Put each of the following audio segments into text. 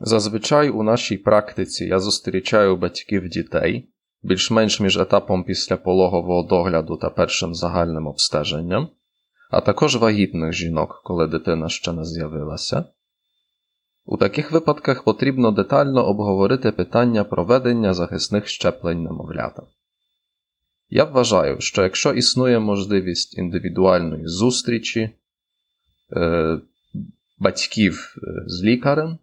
Зазвичай у нашій практиці я зустрічаю батьків дітей більш-менш між етапом після пологового догляду та першим загальним обстеженням, а також вагітних жінок, коли дитина ще не з'явилася. У таких випадках потрібно детально обговорити питання проведення захисних щеплень немовлята. Я вважаю, що якщо існує можливість індивідуальної зустрічі е, батьків з лікарем,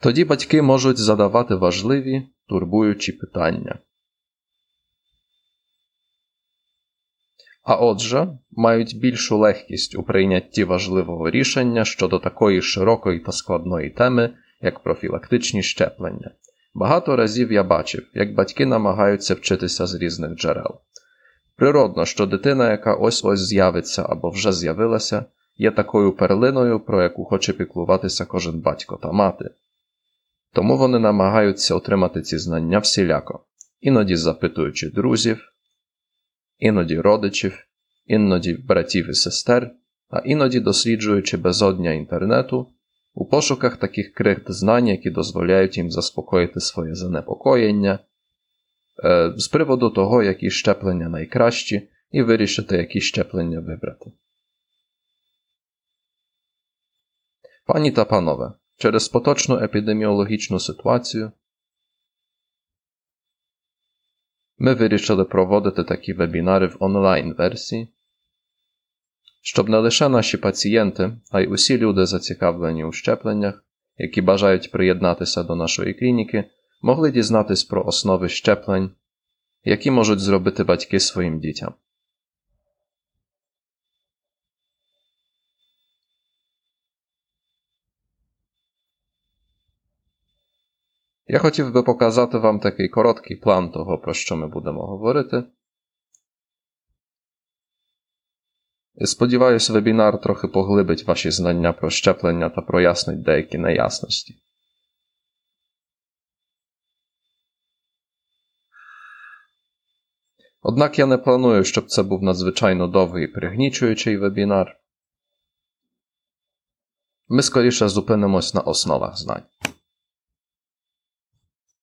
тоді батьки можуть задавати важливі, турбуючі питання. А отже, мають більшу легкість у прийнятті важливого рішення щодо такої широкої та складної теми, як профілактичні щеплення. Багато разів я бачив, як батьки намагаються вчитися з різних джерел. Природно, що дитина, яка ось ось з'явиться або вже з'явилася, є такою перлиною, про яку хоче піклуватися кожен батько та мати. Тому вони намагаються отримати ці знання всіляко, іноді запитуючи друзів, іноді родичів, іноді братів і сестер, а іноді досліджуючи безодня інтернету у пошуках таких крихт знань, які дозволяють їм заспокоїти своє занепокоєння е, з приводу того, які щеплення найкращі, і вирішити, які щеплення вибрати. Пані та панове, через поточну епідеміологічну ситуацію ми вирішили проводити такі вебінари в онлайн версії, щоб не лише наші пацієнти, а й усі люди, зацікавлені у щепленнях, які бажають приєднатися до нашої клініки, могли дізнатись про основи щеплень, які можуть зробити батьки своїм дітям. Я хотів би показати вам такий короткий план того, про що ми будемо говорити. Сподіваюсь, вебінар трохи поглибить ваші знання про щеплення та прояснить деякі неясності. Однак я не планую, щоб це був надзвичайно довгий і пригнічуючий вебінар. Ми скоріше зупинимось на основах знань.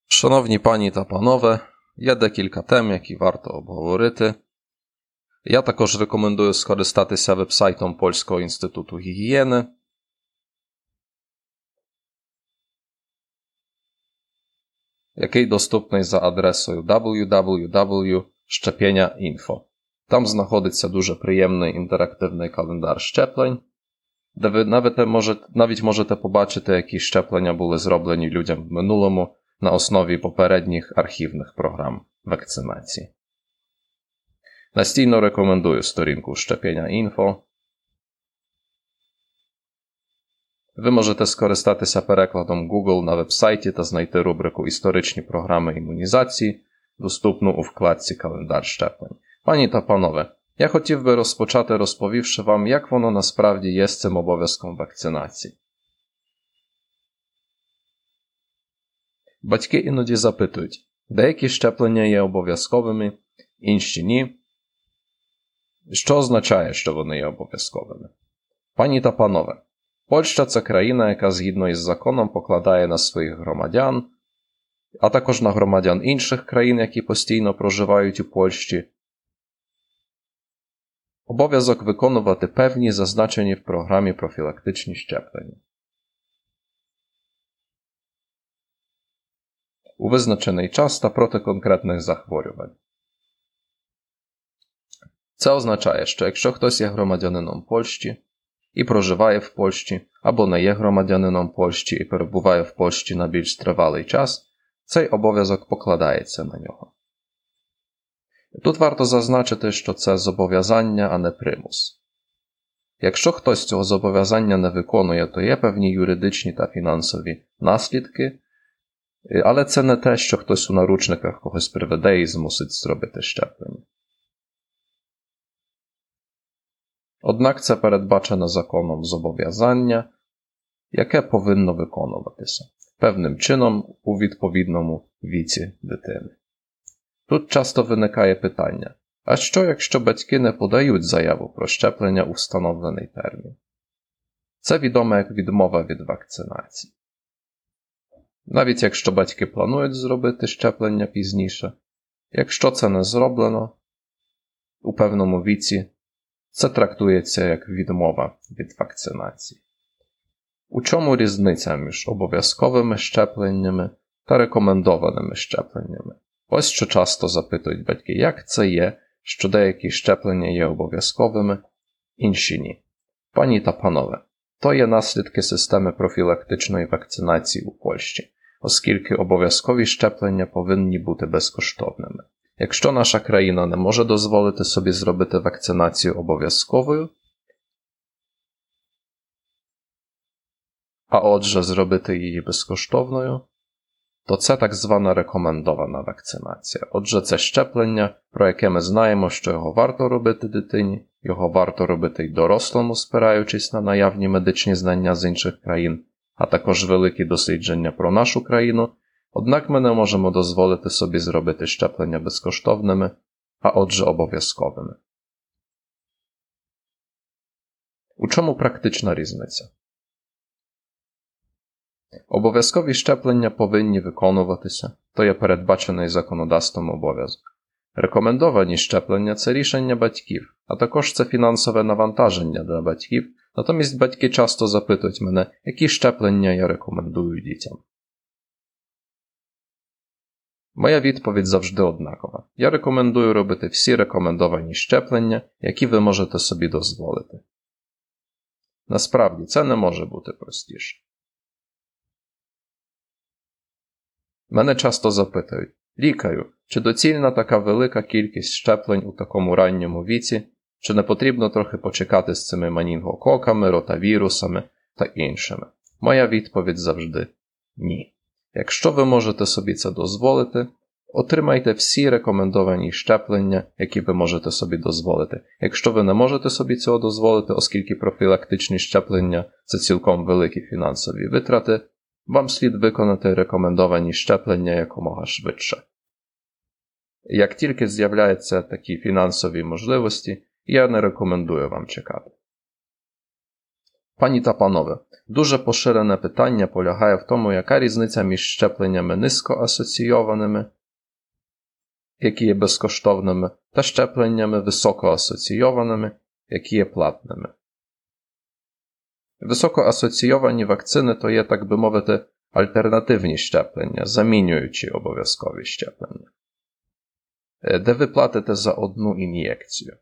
Шановні пані та панове, є декілька тем, які варто обговорити. Я також рекомендую скористатися вебсайтом Польського інституту гігієни. який доступний за адресою www.szczepienia.info. Там знаходиться дуже приємний інтерактивний календар щеплень, де ви навіть можете, навіть можете побачити, які щеплення були зроблені людям в минулому на основі попередніх архівних програм вакцинації. Настійно рекомендую сторінку щеpienia інфо. Ви можете скористатися перекладом Google на вебсайті та знайти рубрику Історичні програми імунізації, доступну у вкладці Календар щеплень. Пані та панове, я хотів би розпочати розповівши вам, як воно насправді є з цим обов'язком вакцинації. Батьки іноді запитують, деякі щеплення є обов'язковими, інші ні. Що означає, що вони є обов'язковими? Пані та панове, Польща це країна, яка згідно із законом покладає на своїх громадян, а також на громадян інших країн, які постійно проживають у Польщі, обов'язок виконувати певні зазначені в програмі профілактичні щеплення. У визначений час та проти конкретних захворювань. Це означає, що якщо хтось є громадянином Польщі і проживає в Польщі, або не є громадянином Польщі і перебуває в Польщі на більш тривалий час, цей обов'язок покладається на нього. Тут варто зазначити, що це зобов'язання, а не примус. Якщо хтось цього зобов'язання не виконує, то є певні юридичні та фінансові наслідки, але це не те, що хтось у наручниках когось приведе і змусить зробити щеплення. Однак це передбачено законом зобов'язання, яке повинно виконуватися певним чином у відповідному віці дитини. Тут часто виникає питання: а що, якщо батьки не подають заяву про щеплення у встановлений термін? Це відомо як відмова від вакцинації. Навіть якщо батьки планують зробити щеплення пізніше, якщо це не зроблено у певному віці, це трактується як відмова від вакцинації. У чому різниця між обов'язковими щепленнями та рекомендованими щепленнями? Ось що часто запитують батьки, як це є, що деякі щеплення є обов'язковими, інші ні. Пані та панове, то є наслідки системи профілактичної вакцинації у Польщі, оскільки обов'язкові щеплення повинні бути безкоштовними. Якщо наша країна не може дозволити собі зробити вакцинацію обов'язковою, а отже, зробити її безкоштовною, то це так звана рекомендована вакцинація. Отже, це щеплення, про яке ми знаємо, що його варто робити дитині, його варто робити й дорослому, спираючись на наявні медичні знання з інших країн, а також великі дослідження про нашу країну. Однак ми не можемо дозволити собі зробити щеплення безкоштовними, а отже обов'язковими. У чому практична різниця? Обов'язкові щеплення повинні виконуватися, то є передбачений законодавством обов'язок. Рекомендовані щеплення це рішення батьків, а також це фінансове навантаження для батьків, натомість батьки часто запитують мене, які щеплення я рекомендую дітям. Моя відповідь завжди однакова. Я рекомендую робити всі рекомендовані щеплення, які ви можете собі дозволити. Насправді це не може бути простіше. Мене часто запитують лікарю, чи доцільна така велика кількість щеплень у такому ранньому віці, чи не потрібно трохи почекати з цими манінгококами, ротавірусами та іншими? Моя відповідь завжди ні. Якщо ви можете собі це дозволити, отримайте всі рекомендовані щеплення, які ви можете собі дозволити. Якщо ви не можете собі цього дозволити, оскільки профілактичні щеплення це цілком великі фінансові витрати, вам слід виконати рекомендовані щеплення якомога швидше. Як тільки з'являються такі фінансові можливості, я не рекомендую вам чекати. Пані та панове, дуже поширене питання полягає в тому, яка різниця між щепленнями низькоасоційованими, які є безкоштовними, та щепленнями високоасоційованими, які є платними. Високоасоційовані вакцини то є, так би мовити, альтернативні щеплення, замінюючи обов'язкові щеплення, е, де ви платите за одну ін'єкцію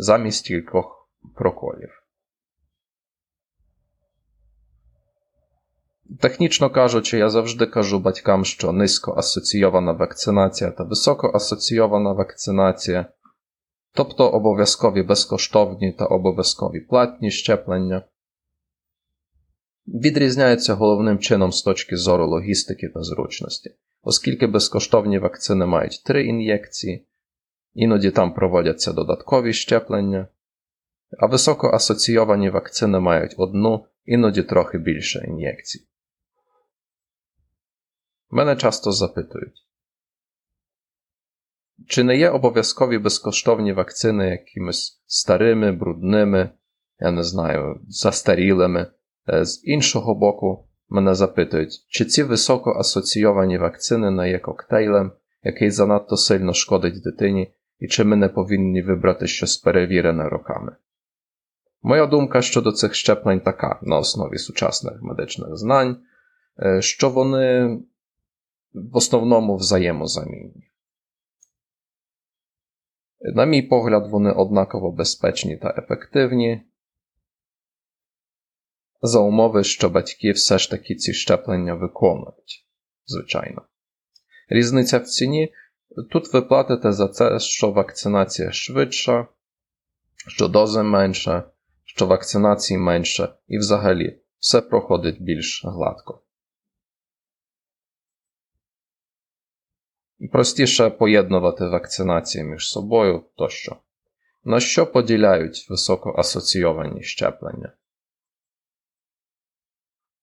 замість кількох проколів. Технічно кажучи, я завжди кажу батькам, що низькоасоційована вакцинація та високоасоційована вакцинація, тобто обов'язкові безкоштовні та обов'язкові платні щеплення, відрізняються головним чином з точки зору логістики та зручності, оскільки безкоштовні вакцини мають три ін'єкції, іноді там проводяться додаткові щеплення, а високоасоційовані вакцини мають одну, іноді трохи більше ін'єкцій. Мене часто запитують, чи не є обов'язкові безкоштовні вакцини якимись старими, брудними, я не знаю, застарілими. Е, з іншого боку, мене запитують, чи ці високо асоційовані вакцини не є коктейлем, який занадто сильно шкодить дитині, і чи ми не повинні вибрати щось перевірене роками. Моя думка щодо цих щеплень така на основі сучасних медичних знань, е, що вони в основному взаємозамінні. На мій погляд, вони однаково безпечні та ефективні, за умови, що батьки все ж таки ці щеплення виконують, звичайно. Різниця в ціні тут ви платите за це, що вакцинація швидша, що дози менша, що вакцинації менше, і взагалі все проходить більш гладко. Простіше поєднувати вакцинації між собою тощо. На що поділяють високоасоційовані щеплення?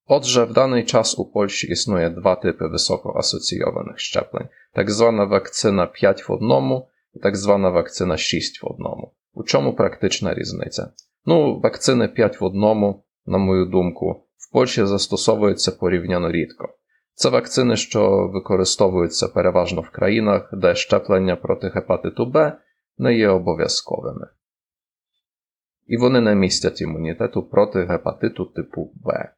Отже, в даний час у Польщі існує два типи високоасоційованих щеплень: так звана вакцина 5 в одному і так звана вакцина 6 в одному. У чому практична різниця? Ну, вакцини 5 в одному, на мою думку, в Польщі застосовуються порівняно рідко. Це вакцини, що використовуються переважно в країнах, де щеплення проти гепатиту Б не є обов'язковими. І вони не містять імунітету проти гепатиту типу Б.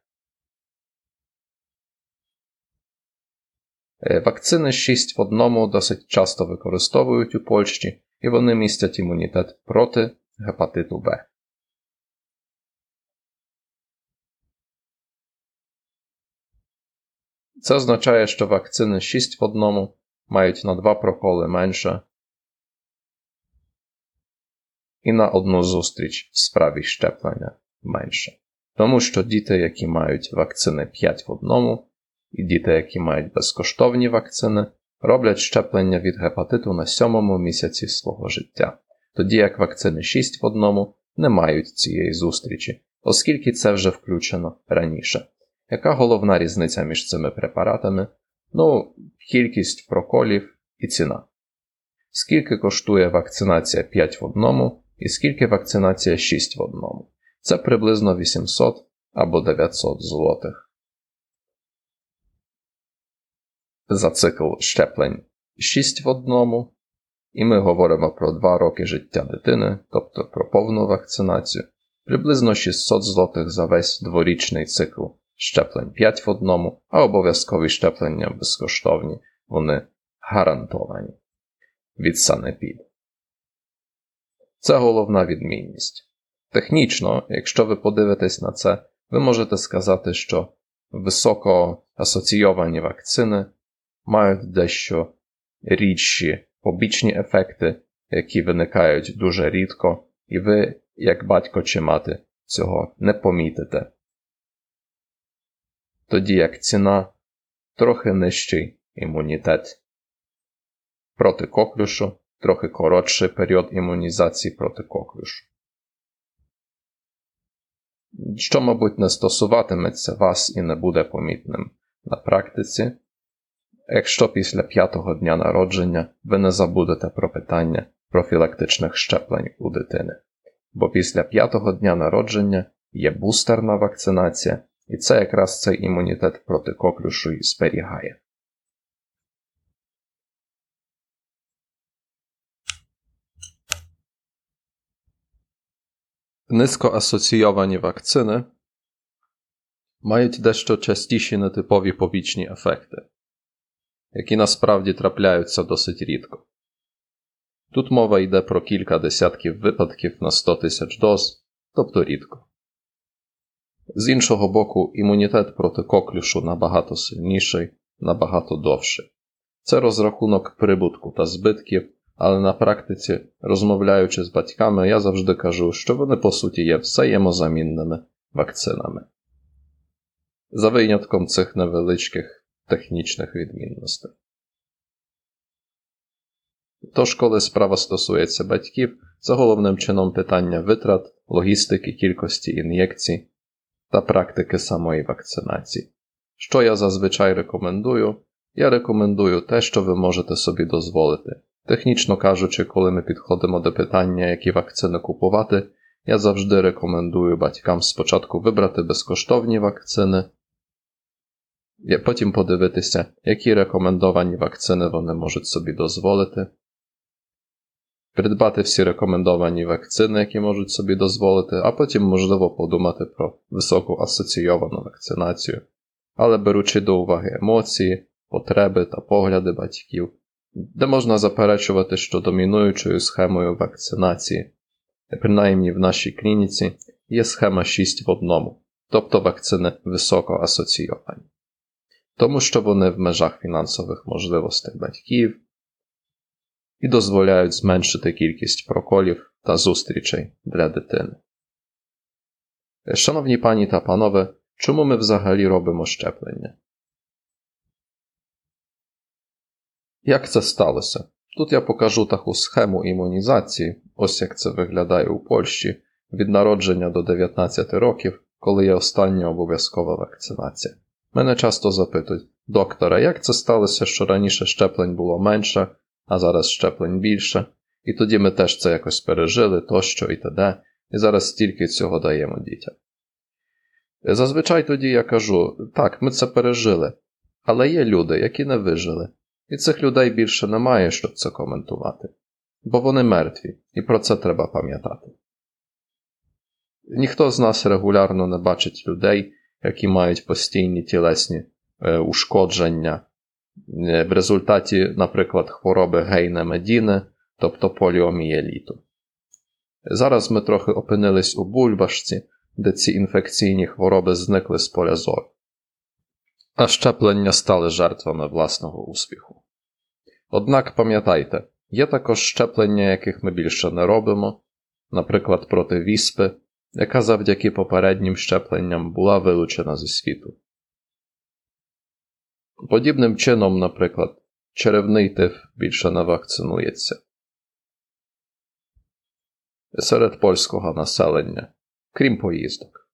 вакцини 6 в одному досить часто використовують у Польщі, і вони містять імунітет проти гепатиту Б. Це означає, що вакцини 6 в одному мають на 2 проколи менше і на одну зустріч в справі щеплення менше. Тому що діти, які мають вакцини 5 в одному, і діти, які мають безкоштовні вакцини, роблять щеплення від гепатиту на сьомому місяці свого життя, тоді як вакцини 6 в одному не мають цієї зустрічі, оскільки це вже включено раніше. Яка головна різниця між цими препаратами? Ну, кількість проколів і ціна. Скільки коштує вакцинація 5 в одному і скільки вакцинація 6 в одному? Це приблизно 800 або 900 злотих. За цикл щеплень 6 в одному, і ми говоримо про 2 роки життя дитини, тобто про повну вакцинацію, приблизно 600 злотих за весь дворічний цикл щеплень 5 в одному, а обов'язкові щеплення безкоштовні, вони гарантовані від Санепід. Це головна відмінність. Технічно, якщо ви подивитесь на це, ви можете сказати, що високо асоційовані вакцини мають дещо рідші побічні ефекти, які виникають дуже рідко, і ви, як батько чи мати, цього не помітите тоді як ціна трохи нижчий імунітет. Проти коклюшу трохи коротший період імунізації проти коклюшу. Що, мабуть, не стосуватиметься вас і не буде помітним на практиці, якщо після п'ятого дня народження ви не забудете про питання профілактичних щеплень у дитини, бо після п'ятого дня народження є бустерна вакцинація і це якраз цей імунітет проти коклюшу і зберігає. Низькоасоційовані вакцини мають дещо частіші нетипові побічні ефекти, які насправді трапляються досить рідко. Тут мова йде про кілька десятків випадків на 100 тисяч доз, тобто рідко. З іншого боку, імунітет проти коклюшу набагато сильніший, набагато довший. Це розрахунок прибутку та збитків, але на практиці, розмовляючи з батьками, я завжди кажу, що вони по суті є взаємозамінними вакцинами. За винятком цих невеличких технічних відмінностей. Тож, коли справа стосується батьків, це головним чином питання витрат, логістики, кількості ін'єкцій та практики самої вакцинації. Що я зазвичай рекомендую? Я рекомендую те, що ви можете собі дозволити. Технічно кажучи, коли ми підходимо до питання, які вакцини купувати, я завжди рекомендую батькам спочатку вибрати безкоштовні вакцини, потім подивитися, які рекомендовані вакцини вони можуть собі дозволити, придбати всі рекомендовані вакцини, які можуть собі дозволити, а потім, можливо, подумати про високу асоційовану вакцинацію, але беручи до уваги емоції, потреби та погляди батьків, де можна заперечувати, що домінуючою схемою вакцинації, принаймні в нашій клініці, є схема 6 в одному, тобто вакцини високо асоційовані. Тому що вони в межах фінансових можливостей батьків, і дозволяють зменшити кількість проколів та зустрічей для дитини. Шановні пані та панове, чому ми взагалі робимо щеплення? Як це сталося? Тут я покажу таку схему імунізації, ось як це виглядає у Польщі від народження до 19 років, коли є остання обов'язкова вакцинація. Мене часто запитують, доктора, як це сталося, що раніше щеплень було менше, а зараз щеплень більше, і тоді ми теж це якось пережили, тощо і т.д., і зараз стільки цього даємо дітям. Зазвичай тоді я кажу: так, ми це пережили, Але є люди, які не вижили, і цих людей більше немає, щоб це коментувати, бо вони мертві, і про це треба пам'ятати. Ніхто з нас регулярно не бачить людей, які мають постійні тілесні е, ушкодження е, в результаті, наприклад, хвороби гейне медіне, тобто поліомієліту. Зараз ми трохи опинились у бульбашці, де ці інфекційні хвороби зникли з поля зору, а щеплення стали жертвами власного успіху. Однак пам'ятайте, є також щеплення, яких ми більше не робимо, наприклад, проти віспи, яка завдяки попереднім щепленням була вилучена зі світу. Подібним чином, наприклад, черевний тиф більше не вакцинується. Серед польського населення, крім поїздок.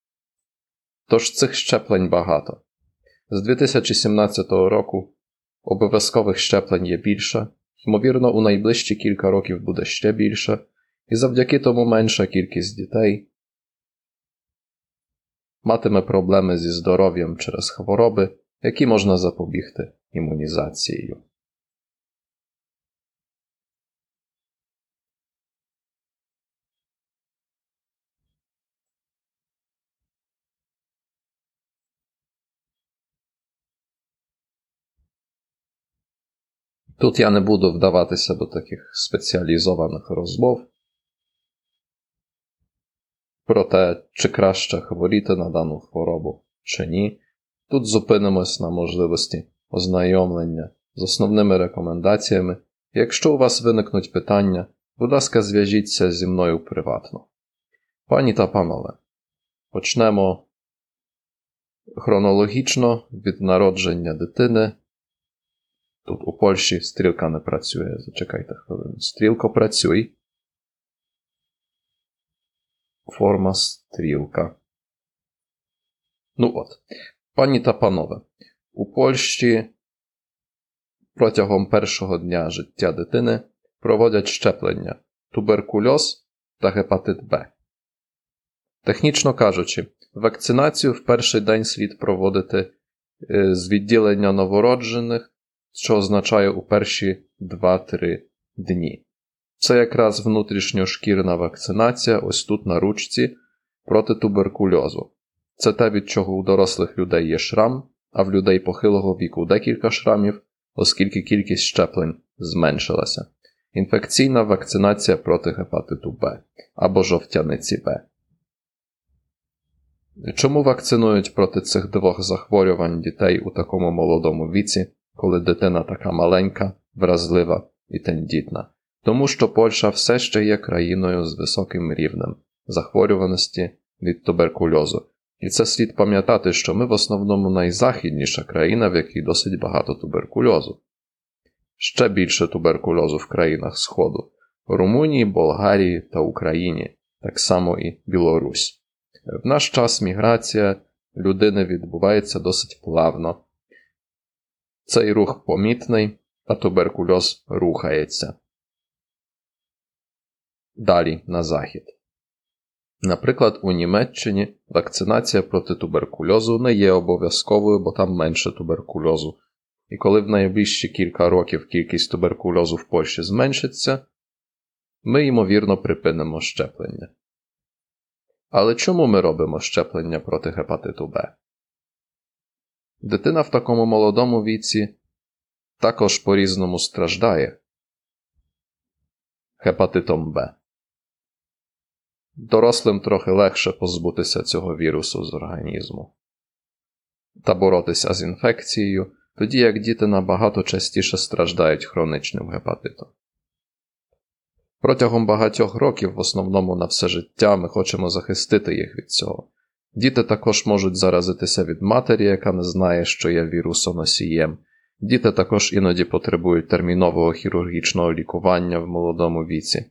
Тож цих щеплень багато. З 2017 року обов'язкових щеплень є більше, ймовірно, у найближчі кілька років буде ще більше, і завдяки тому менша кількість дітей матиме проблеми зі здоров'ям через хвороби, які можна запобігти імунізацією. Тут я не буду вдаватися до таких спеціалізованих розмов про те, чи краще хворіти на дану хворобу, чи ні. Тут зупинимось на можливості ознайомлення з основними рекомендаціями. Якщо у вас виникнуть питання, будь ласка, зв'яжіться зі мною приватно. Пані та панове, почнемо хронологічно від народження дитини. Тут у Польщі стрілка не працює. Зачекайте хвилину. Стрілко працюй. Форма стрілка. Ну от, пані та панове, у Польщі протягом першого дня життя дитини проводять щеплення туберкульоз та гепатит Б. Технічно кажучи, вакцинацію в перший день слід проводити е, з відділення новороджених, що означає у перші 2-3 дні. Це якраз внутрішньошкірна вакцинація, ось тут на ручці, проти туберкульозу. Це те, від чого у дорослих людей є шрам, а в людей похилого віку декілька шрамів, оскільки кількість щеплень зменшилася. Інфекційна вакцинація проти гепатиту Б або жовтяниці Б. Чому вакцинують проти цих двох захворювань дітей у такому молодому віці, коли дитина така маленька, вразлива і тендітна? Тому що Польща все ще є країною з високим рівнем захворюваності від туберкульозу. І це слід пам'ятати, що ми в основному найзахідніша країна, в якій досить багато туберкульозу. Ще більше туберкульозу в країнах Сходу Румунії, Болгарії та Україні, так само і Білорусь. В наш час міграція людини відбувається досить плавно. Цей рух помітний, а туберкульоз рухається далі на захід. Наприклад, у Німеччині вакцинація проти туберкульозу не є обов'язковою, бо там менше туберкульозу. І коли в найближчі кілька років кількість туберкульозу в Польщі зменшиться, ми ймовірно припинимо щеплення. Але чому ми робимо щеплення проти гепатиту Б? Дитина в такому молодому віці також по різному страждає гепатитом Б. Дорослим трохи легше позбутися цього вірусу з організму та боротися з інфекцією, тоді як діти набагато частіше страждають хронічним гепатитом. Протягом багатьох років, в основному на все життя, ми хочемо захистити їх від цього. Діти також можуть заразитися від матері, яка не знає, що є вірусоносієм. Діти також іноді потребують термінового хірургічного лікування в молодому віці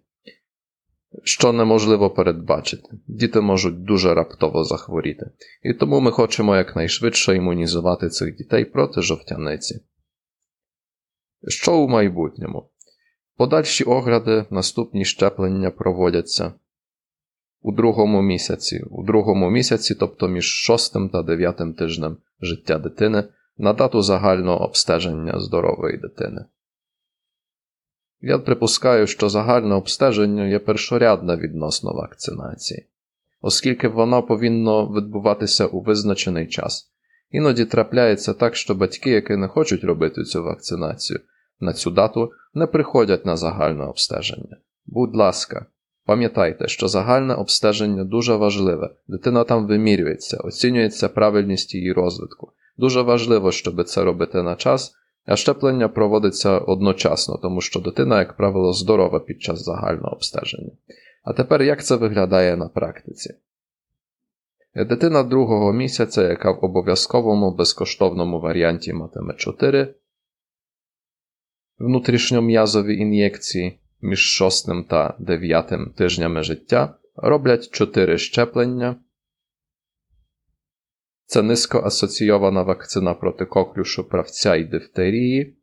що неможливо передбачити. Діти можуть дуже раптово захворіти, і тому ми хочемо якнайшвидше імунізувати цих дітей проти жовтяниці. Що у майбутньому? Подальші огляди, наступні щеплення проводяться у другому місяці, у другому місяці, тобто між шостим та дев'ятим тижнем життя дитини, на дату загального обстеження здорової дитини. Я припускаю, що загальне обстеження є першорядне відносно вакцинації, оскільки воно повинно відбуватися у визначений час. Іноді трапляється так, що батьки, які не хочуть робити цю вакцинацію на цю дату, не приходять на загальне обстеження. Будь ласка, пам'ятайте, що загальне обстеження дуже важливе, дитина там вимірюється, оцінюється правильність її розвитку. Дуже важливо, щоб це робити на час, а щеплення проводиться одночасно, тому що дитина, як правило, здорова під час загального обстеження. А тепер як це виглядає на практиці? Дитина другого місяця, яка в обов'язковому безкоштовному варіанті матиме 4 внутрішньом'язові ін'єкції між 6 та 9 тижнями життя, роблять 4 щеплення. Це низько асоційована вакцина проти коклюшу правця і дифтерії,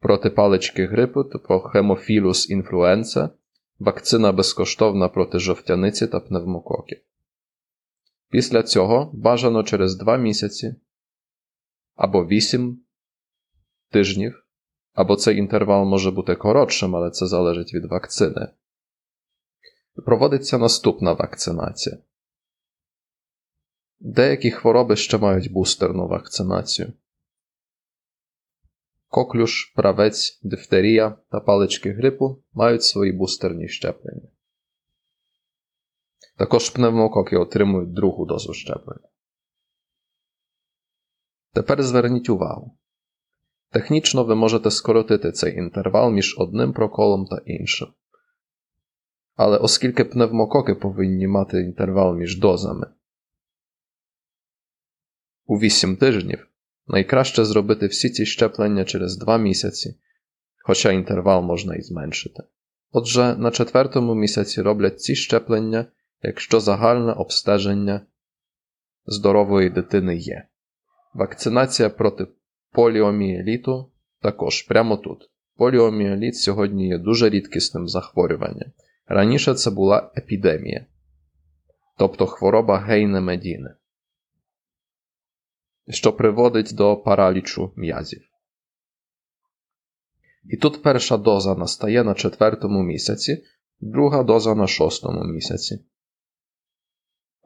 проти палички грипу типу хемофілус інфлюенса, вакцина безкоштовна проти жовтяниці та пневмококів. Після цього бажано через 2 місяці або 8 тижнів, або цей інтервал може бути коротшим, але це залежить від вакцини. Проводиться наступна вакцинація. Деякі хвороби ще мають бустерну вакцинацію. Коклюш, правець, дифтерія та палички грипу мають свої бустерні щеплення. Також пневмококи отримують другу дозу щеплення. Тепер зверніть увагу. Технічно ви можете скоротити цей інтервал між одним проколом та іншим. Але оскільки пневмококи повинні мати інтервал між дозами у 8 тижнів, найкраще зробити всі ці щеплення через 2 місяці, хоча інтервал можна і зменшити. Отже, на четвертому місяці роблять ці щеплення якщо загальне обстеження здорової дитини є. Вакцинація проти поліомієліту також прямо тут. Поліомієліт сьогодні є дуже рідкісним захворюванням. Раніше це була епідемія, тобто хвороба гейне медіни, що приводить до паралічу м'язів. І тут перша доза настає на четвертому місяці, друга доза на шостому місяці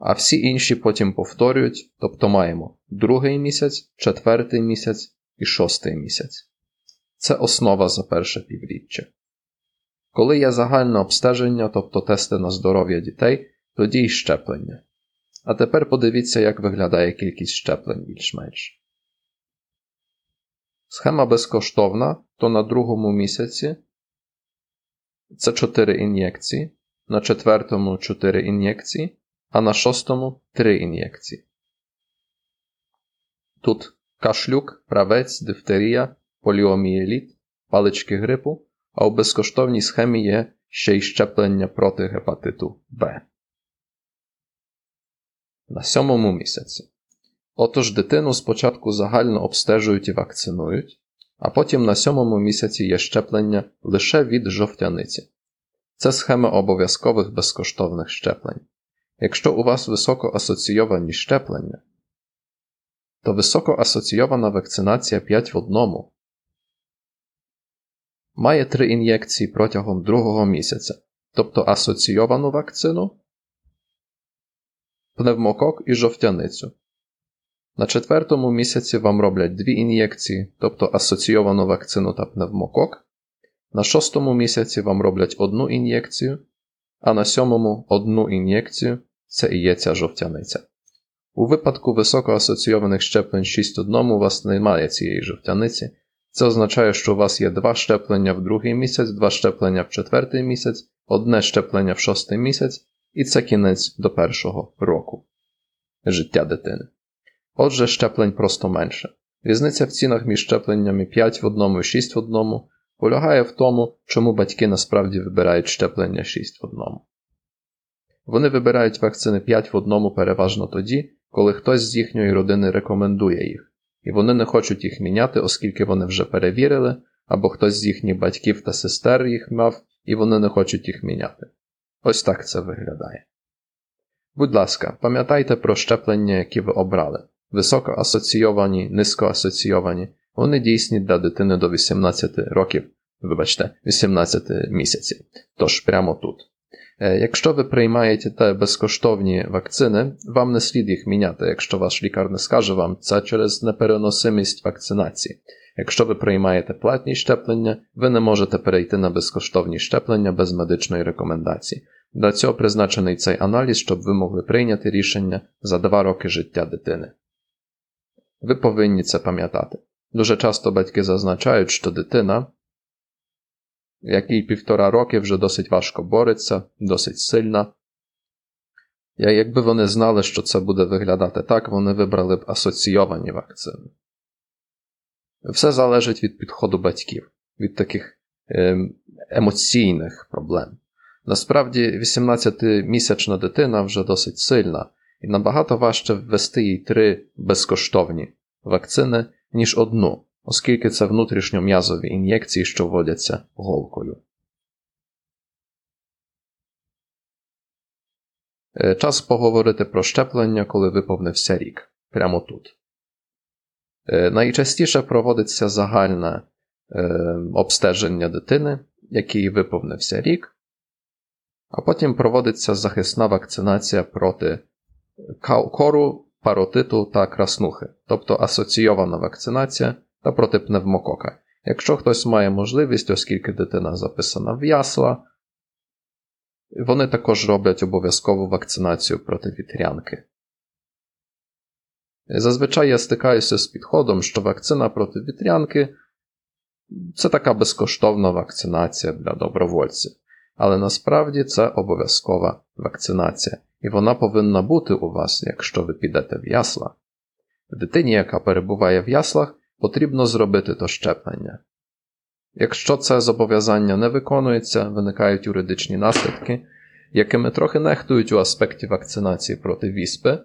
а всі інші потім повторюють, тобто маємо другий місяць, четвертий місяць і шостий місяць. Це основа за перше півріччя. Коли є загальне обстеження, тобто тести на здоров'я дітей, тоді й щеплення. А тепер подивіться, як виглядає кількість щеплень більш-менш. Схема безкоштовна, то на другому місяці це 4 ін'єкції, на четвертому 4 ін'єкції, а на шостому три ін'єкції. Тут кашлюк, правець, дифтерія, поліомієліт, палички грипу, а у безкоштовній схемі є ще й щеплення проти гепатиту Б. На сьомому місяці. Отож дитину спочатку загально обстежують і вакцинують, а потім на сьомому місяці є щеплення лише від жовтяниці. Це схема обов'язкових безкоштовних щеплень. Якщо у вас високо асоційовані щеплення, то високо асоційована вакцинація 5 в одному має 3 ін'єкції протягом другого місяця, тобто асоційовану вакцину, пневмокок і жовтяницю. На четвертому місяці вам роблять 2 ін'єкції, тобто асоційовану вакцину та пневмокок. На шостому місяці вам роблять одну ін'єкцію, а на сьомому одну ін'єкцію це і є ця жовтяниця. У випадку високоасоційованих щеплень 6.1 у вас немає цієї жовтяниці. Це означає, що у вас є два щеплення в другий місяць, два щеплення в четвертий місяць, одне щеплення в шостий місяць, і це кінець до першого року життя дитини. Отже, щеплень просто менше. Різниця в цінах між щепленнями 5 в одному і 6 в одному полягає в тому, чому батьки насправді вибирають щеплення 6 в одному. Вони вибирають вакцини 5 в одному переважно тоді, коли хтось з їхньої родини рекомендує їх, і вони не хочуть їх міняти, оскільки вони вже перевірили, або хтось з їхніх батьків та сестер їх мав, і вони не хочуть їх міняти. Ось так це виглядає. Будь ласка, пам'ятайте про щеплення, які ви обрали. високо асоційовані, низько асоційовані, вони дійсні для дитини до 18 років, вибачте, 18 місяців. Тож прямо тут. Е, якщо ви приймаєте безкоштовні вакцини, вам не слід їх міняти, якщо ваш лікар не скаже вам це через непереносимість вакцинації. Якщо ви приймаєте платні щеплення, ви не можете перейти на безкоштовні щеплення без медичної рекомендації. Для цього призначений цей аналіз, щоб ви могли прийняти рішення за два роки життя дитини. Ви повинні це пам'ятати. Дуже часто батьки зазначають, що дитина, якій півтора роки вже досить важко бореться, досить сильна. Якби вони знали, що це буде виглядати так, вони вибрали б асоційовані вакцини. Все залежить від підходу батьків, від таких ем, емоційних проблем. Насправді, 18-місячна дитина вже досить сильна, і набагато важче ввести їй три безкоштовні вакцини, ніж одну, оскільки це внутрішньом'язові ін'єкції, що вводяться голкою. Е, час поговорити про щеплення, коли виповнився рік. Прямо тут. Найчастіше проводиться загальне обстеження дитини, який виповнився рік, а потім проводиться захисна вакцинація проти кору, паротиту та краснухи, тобто асоційована вакцинація та проти пневмокока. Якщо хтось має можливість, оскільки дитина записана в ясла, вони також роблять обов'язкову вакцинацію проти вітрянки. Зазвичай я стикаюся з підходом, що вакцина проти вітрянки це така безкоштовна вакцинація для добровольців. Але насправді це обов'язкова вакцинація, і вона повинна бути у вас, якщо ви підете в ясла. Дитині, яка перебуває в яслах, потрібно зробити то щеплення. Якщо це зобов'язання не виконується, виникають юридичні наслідки, якими трохи нехтують у аспекті вакцинації проти віспи,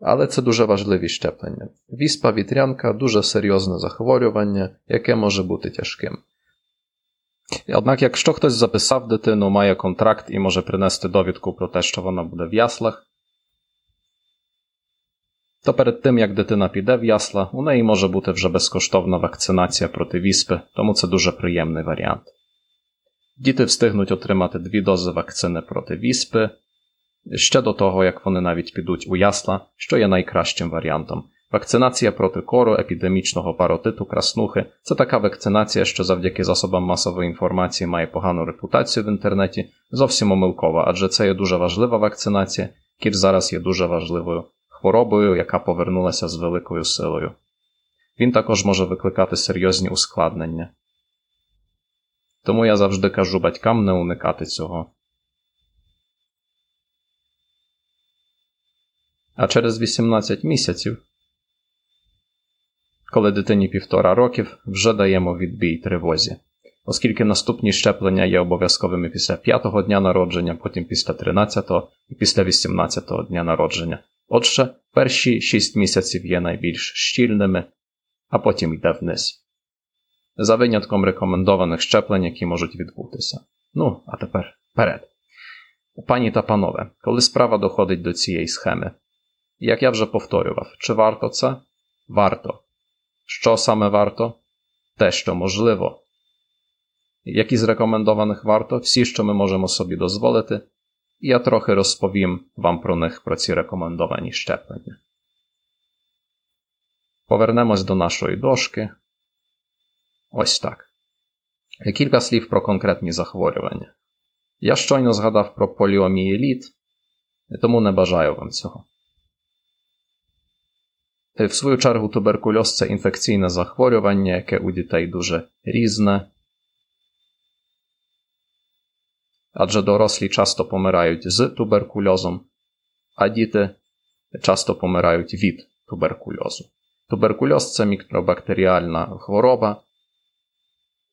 але це дуже важливі щеплення. Віспа вітрянка дуже серйозне захворювання, яке може бути тяжким. Однак, якщо хтось записав дитину, має контракт і може принести довідку про те, що вона буде в яслах, то перед тим як дитина піде в ясла, у неї може бути вже безкоштовна вакцинація проти віспи, тому це дуже приємний варіант. Діти встигнуть отримати дві дози вакцини проти віспи ще до того, як вони навіть підуть у ясла, що є найкращим варіантом. Вакцинація проти кору, епідемічного паротиту, краснухи це така вакцинація, що завдяки засобам масової інформації має погану репутацію в інтернеті, зовсім омилкова, адже це є дуже важлива вакцинація, кір зараз є дуже важливою хворобою, яка повернулася з великою силою. Він також може викликати серйозні ускладнення. Тому я завжди кажу батькам не уникати цього. А через 18 місяців, коли дитині півтора років, вже даємо відбій тривозі, оскільки наступні щеплення є обов'язковими після 5-го дня народження, потім після 13-го і після 18-го дня народження. Отже, перші 6 місяців є найбільш щільними, а потім йде вниз. За винятком рекомендованих щеплень, які можуть відбутися. Ну, а тепер вперед. Пані та панове, коли справа доходить до цієї схеми, як я вже повторював, чи варто це? Варто. Що саме варто? Те, що можливо. Які з рекомендованих варто, всі, що ми можемо собі дозволити, і я трохи розповім вам про них, про ці рекомендовані щеплення. Повернемось до нашої дошки. Ось так. Кілька слів про конкретні захворювання. Я щойно згадав про поліомієліт, тому не бажаю вам цього. В свою чергу, туберкульоз це інфекційне захворювання, яке у дітей дуже різне. Адже дорослі часто помирають з туберкульозом, а діти часто помирають від туберкульозу. Туберкульоз це мікробактеріальна хвороба.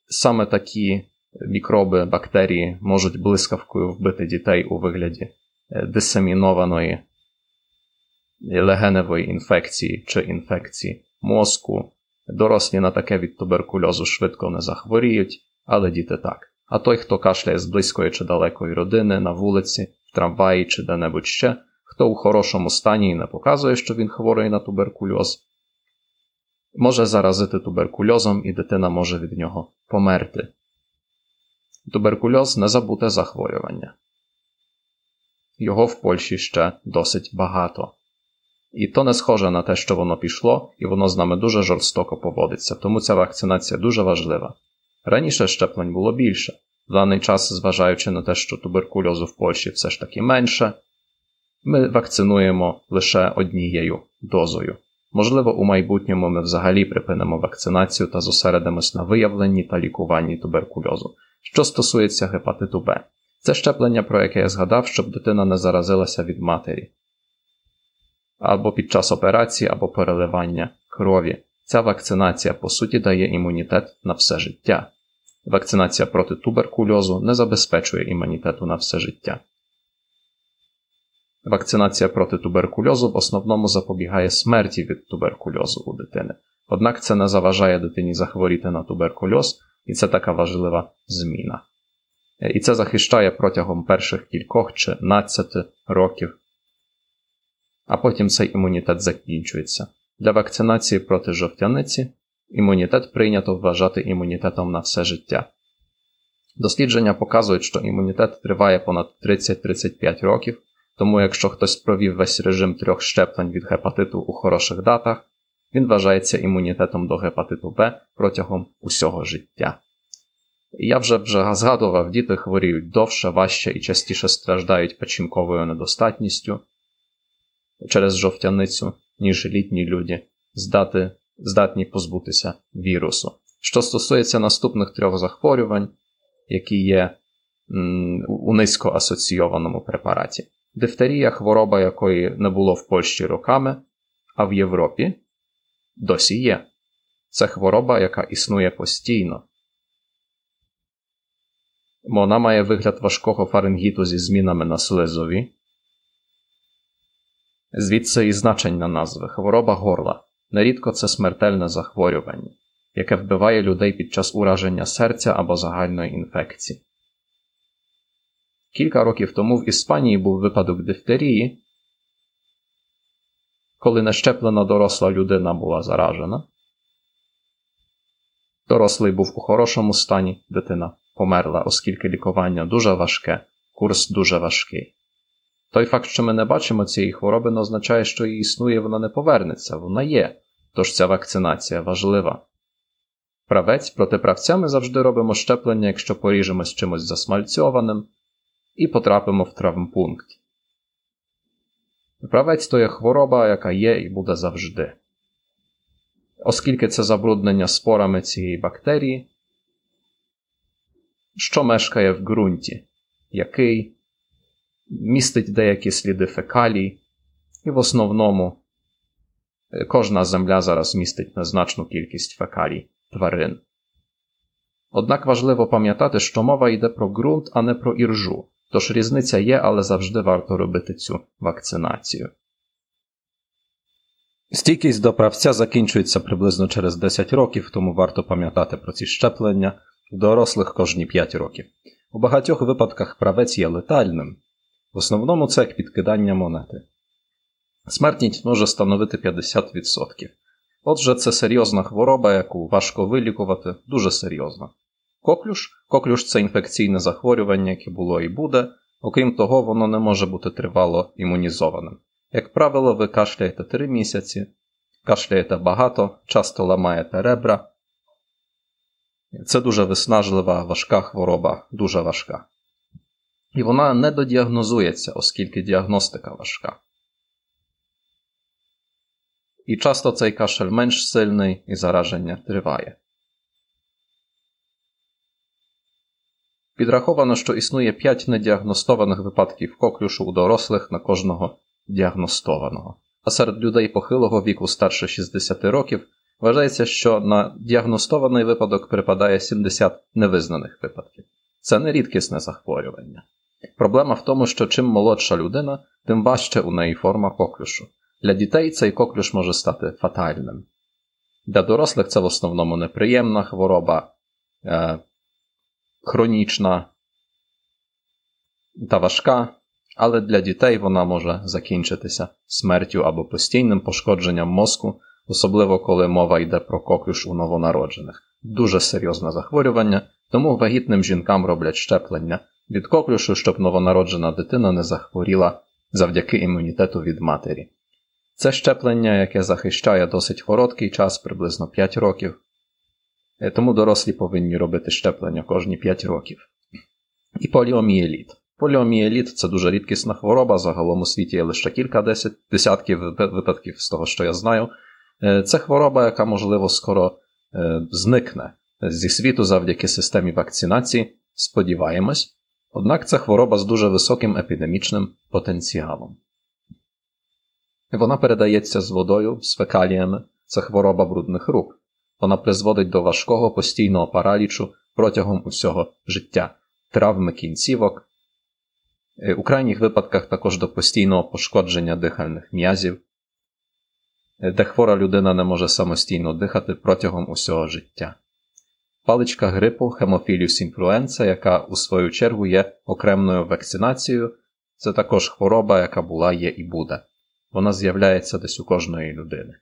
Саме такі мікроби, бактерії можуть блискавкою вбити дітей у вигляді дисемінованої легеневої інфекції чи інфекції мозку. Дорослі на таке від туберкульозу швидко не захворіють, але діти так. А той, хто кашляє з близької чи далекої родини, на вулиці, в трамваї чи де-небудь ще, хто у хорошому стані і не показує, що він хворий на туберкульоз, може заразити туберкульозом і дитина може від нього померти. Туберкульоз незабуте захворювання. Його в Польщі ще досить багато. І то не схоже на те, що воно пішло, і воно з нами дуже жорстоко поводиться, тому ця вакцинація дуже важлива. Раніше щеплень було більше, в даний час, зважаючи на те, що туберкульозу в Польщі все ж таки менше, ми вакцинуємо лише однією дозою. Можливо, у майбутньому ми взагалі припинимо вакцинацію та зосередимось на виявленні та лікуванні туберкульозу. Що стосується гепатиту Б, це щеплення, про яке я згадав, щоб дитина не заразилася від матері. Або під час операції, або переливання крові. Ця вакцинація, по суті, дає імунітет на все життя. Вакцинація проти туберкульозу не забезпечує імунітету на все життя. Вакцинація проти туберкульозу в основному запобігає смерті від туберкульозу у дитини. Однак це не заважає дитині захворіти на туберкульоз, і це така важлива зміна. І це захищає протягом перших кількох чи надцяти років. А потім цей імунітет закінчується. Для вакцинації проти жовтяниці імунітет прийнято вважати імунітетом на все життя. Дослідження показують, що імунітет триває понад 30-35 років, тому якщо хтось провів весь режим трьох щеплень від гепатиту у хороших датах, він вважається імунітетом до гепатиту Б протягом усього життя. Я вже вже згадував, діти хворіють довше, важче і частіше страждають печінковою недостатністю через жовтяницю, ніж літні люди, здати, здатні позбутися вірусу. Що стосується наступних трьох захворювань, які є у низько асоційованому препараті. Дифтерія хвороба якої не було в Польщі роками, а в Європі досі є. Це хвороба, яка існує постійно. Вона має вигляд важкого фарингіту зі змінами на слизові. Звідси і значення назви хвороба горла. Нерідко це смертельне захворювання, яке вбиває людей під час ураження серця або загальної інфекції. Кілька років тому в Іспанії був випадок дифтерії, коли нещеплена доросла людина була заражена. Дорослий був у хорошому стані, дитина померла, оскільки лікування дуже важке, курс дуже важкий. Той факт, що ми не бачимо цієї хвороби, не означає, що її існує, вона не повернеться, вона є, тож ця вакцинація важлива. Правець проти правця ми завжди робимо щеплення, якщо поріжемось чимось засмальцьованим і потрапимо в травмпункт. Правець то є хвороба, яка є і буде завжди. Оскільки це забруднення спорами цієї бактерії, що мешкає в ґрунті, який містить деякі сліди фекалій, і в основному кожна земля зараз містить незначну кількість фекалій тварин. Однак важливо пам'ятати, що мова йде про ґрунт, а не про іржу. Тож різниця є, але завжди варто робити цю вакцинацію. Стійкість до правця закінчується приблизно через 10 років, тому варто пам'ятати про ці щеплення в дорослих кожні 5 років. У багатьох випадках правець є летальним, в основному це як підкидання монети. Смертність може становити 50%. Отже, це серйозна хвороба, яку важко вилікувати, дуже серйозна. Коклюш коклюш це інфекційне захворювання, яке було і буде, окрім того, воно не може бути тривало імунізованим. Як правило, ви кашляєте 3 місяці, кашляєте багато, часто ламаєте ребра. Це дуже виснажлива, важка хвороба, дуже важка. І вона не додіагнозується, оскільки діагностика важка. І часто цей кашель менш сильний і зараження триває. Підраховано, що існує 5 недіагностованих випадків коклюшу у дорослих на кожного діагностованого. А серед людей похилого віку старше 60 років вважається, що на діагностований випадок припадає 70 невизнаних випадків. Це не рідкісне захворювання. Проблема в тому, що чим молодша людина, тим важче у неї форма коклюшу. Для дітей цей коклюш може стати фатальним. Для дорослих це в основному неприємна хвороба, е, хронічна та важка, але для дітей вона може закінчитися смертю або постійним пошкодженням мозку, особливо коли мова йде про коклюш у новонароджених. Дуже серйозне захворювання, тому вагітним жінкам роблять щеплення від коклюшу, щоб новонароджена дитина не захворіла завдяки імунітету від матері. Це щеплення, яке захищає досить короткий час, приблизно 5 років, е, тому дорослі повинні робити щеплення кожні 5 років. І поліомієліт. Поліомієліт це дуже рідкісна хвороба, загалом у світі є лише кілька десять, десятків випадків з того, що я знаю. Е, це хвороба, яка, можливо, скоро е, зникне зі світу завдяки системі вакцинації, сподіваємось, однак це хвороба з дуже високим епідемічним потенціалом. Вона передається з водою, з фекаліями, це хвороба брудних рук. Вона призводить до важкого постійного паралічу протягом усього життя, травми кінцівок, е, у крайніх випадках також до постійного пошкодження дихальних м'язів, е, де хвора людина не може самостійно дихати протягом усього життя. Паличка грипу хемофіліус інфлюенса, яка у свою чергу є окремною вакцинацією, це також хвороба, яка була, є і буде. Вона з'являється десь у кожної людини.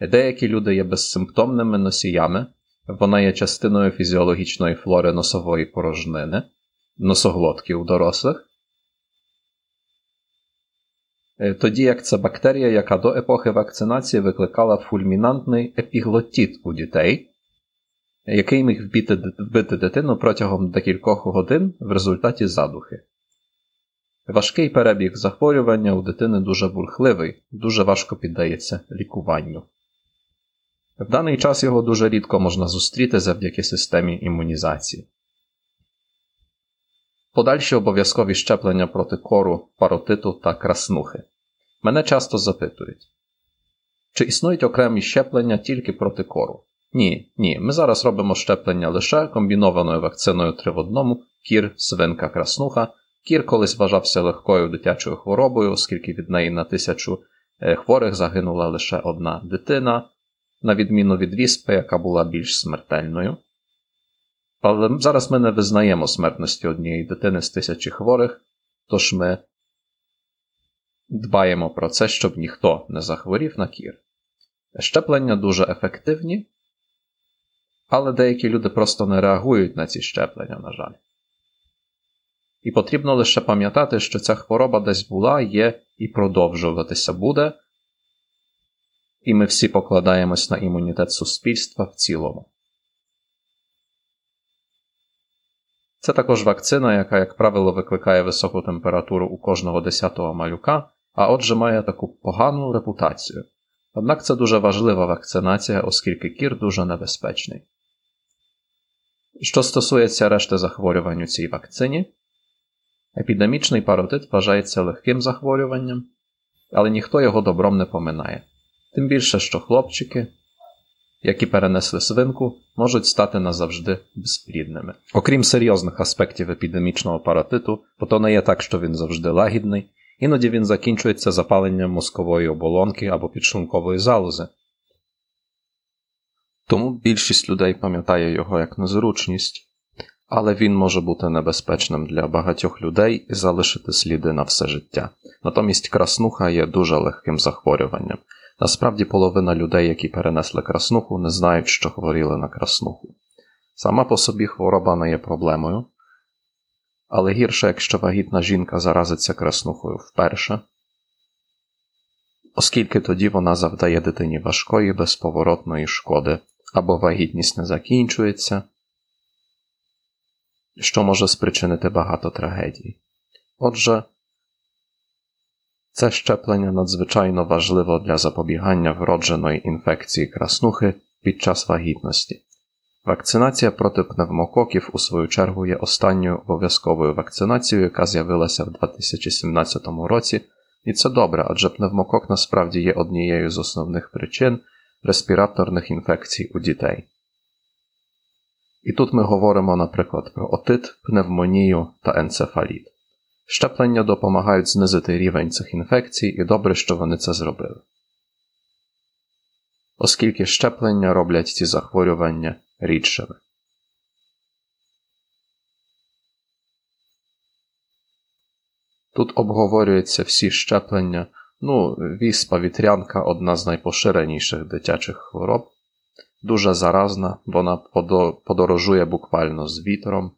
Деякі люди є безсимптомними носіями, вона є частиною фізіологічної флори носової порожнини, носоглотки у дорослих. Е, тоді як це бактерія, яка до епохи вакцинації викликала фульмінантний епіглотіт у дітей, який міг вбити, дитину протягом декількох годин в результаті задухи. Важкий перебіг захворювання у дитини дуже бурхливий, дуже важко піддається лікуванню. В даний час його дуже рідко можна зустріти завдяки системі імунізації. Подальші обов'язкові щеплення проти кору, паротиту та краснухи. Мене часто запитують, чи існують окремі щеплення тільки проти кору? Ні, ні. Ми зараз робимо щеплення лише комбінованою вакциною 3 в одному, кір, свинка, краснуха. Кір колись вважався легкою дитячою хворобою, оскільки від неї на тисячу е, хворих загинула лише одна дитина, на відміну від віспи, яка була більш смертельною. Але зараз ми не визнаємо смертності однієї дитини з тисячі хворих, тож ми дбаємо про це, щоб ніхто не захворів на кір. Щеплення дуже ефективні, але деякі люди просто не реагують на ці щеплення, на жаль. І потрібно лише пам'ятати, що ця хвороба десь була, є і продовжуватися буде, і ми всі покладаємось на імунітет суспільства в цілому. Це також вакцина, яка, як правило, викликає високу температуру у кожного десятого малюка, а отже має таку погану репутацію. Однак це дуже важлива вакцинація, оскільки кір дуже небезпечний. Що стосується решти захворювань у цій вакцині, епідемічний паротит вважається легким захворюванням, але ніхто його добром не поминає. Тим більше, що хлопчики, які перенесли свинку, можуть стати назавжди безплідними. Окрім серйозних аспектів епідемічного паротиту, бо то не є так, що він завжди лагідний, іноді він закінчується запаленням мозкової оболонки або підшлункової залози. Тому більшість людей пам'ятає його як незручність, але він може бути небезпечним для багатьох людей і залишити сліди на все життя. Натомість краснуха є дуже легким захворюванням. Насправді половина людей, які перенесли краснуху, не знають, що хворіли на краснуху. Сама по собі хвороба не є проблемою, але гірше, якщо вагітна жінка заразиться краснухою вперше, оскільки тоді вона завдає дитині важкої безповоротної шкоди або вагітність не закінчується, що може спричинити багато трагедій. Отже, це щеплення надзвичайно важливо для запобігання вродженої інфекції краснухи під час вагітності. Вакцинація проти пневмококів, у свою чергу, є останньою обов'язковою вакцинацією, яка з'явилася в 2017 році, і це добре, адже пневмокок насправді є однією з основних причин респіраторних інфекцій у дітей. І тут ми говоримо, наприклад, про отит, пневмонію та енцефаліт. Щеплення допомагають знизити рівень цих інфекцій, і добре, що вони це зробили. Оскільки щеплення роблять ці захворювання рідшими. Тут обговорюються всі щеплення. Ну, віспа вітрянка одна з найпоширеніших дитячих хвороб. Дуже заразна, вона подорожує буквально з вітром.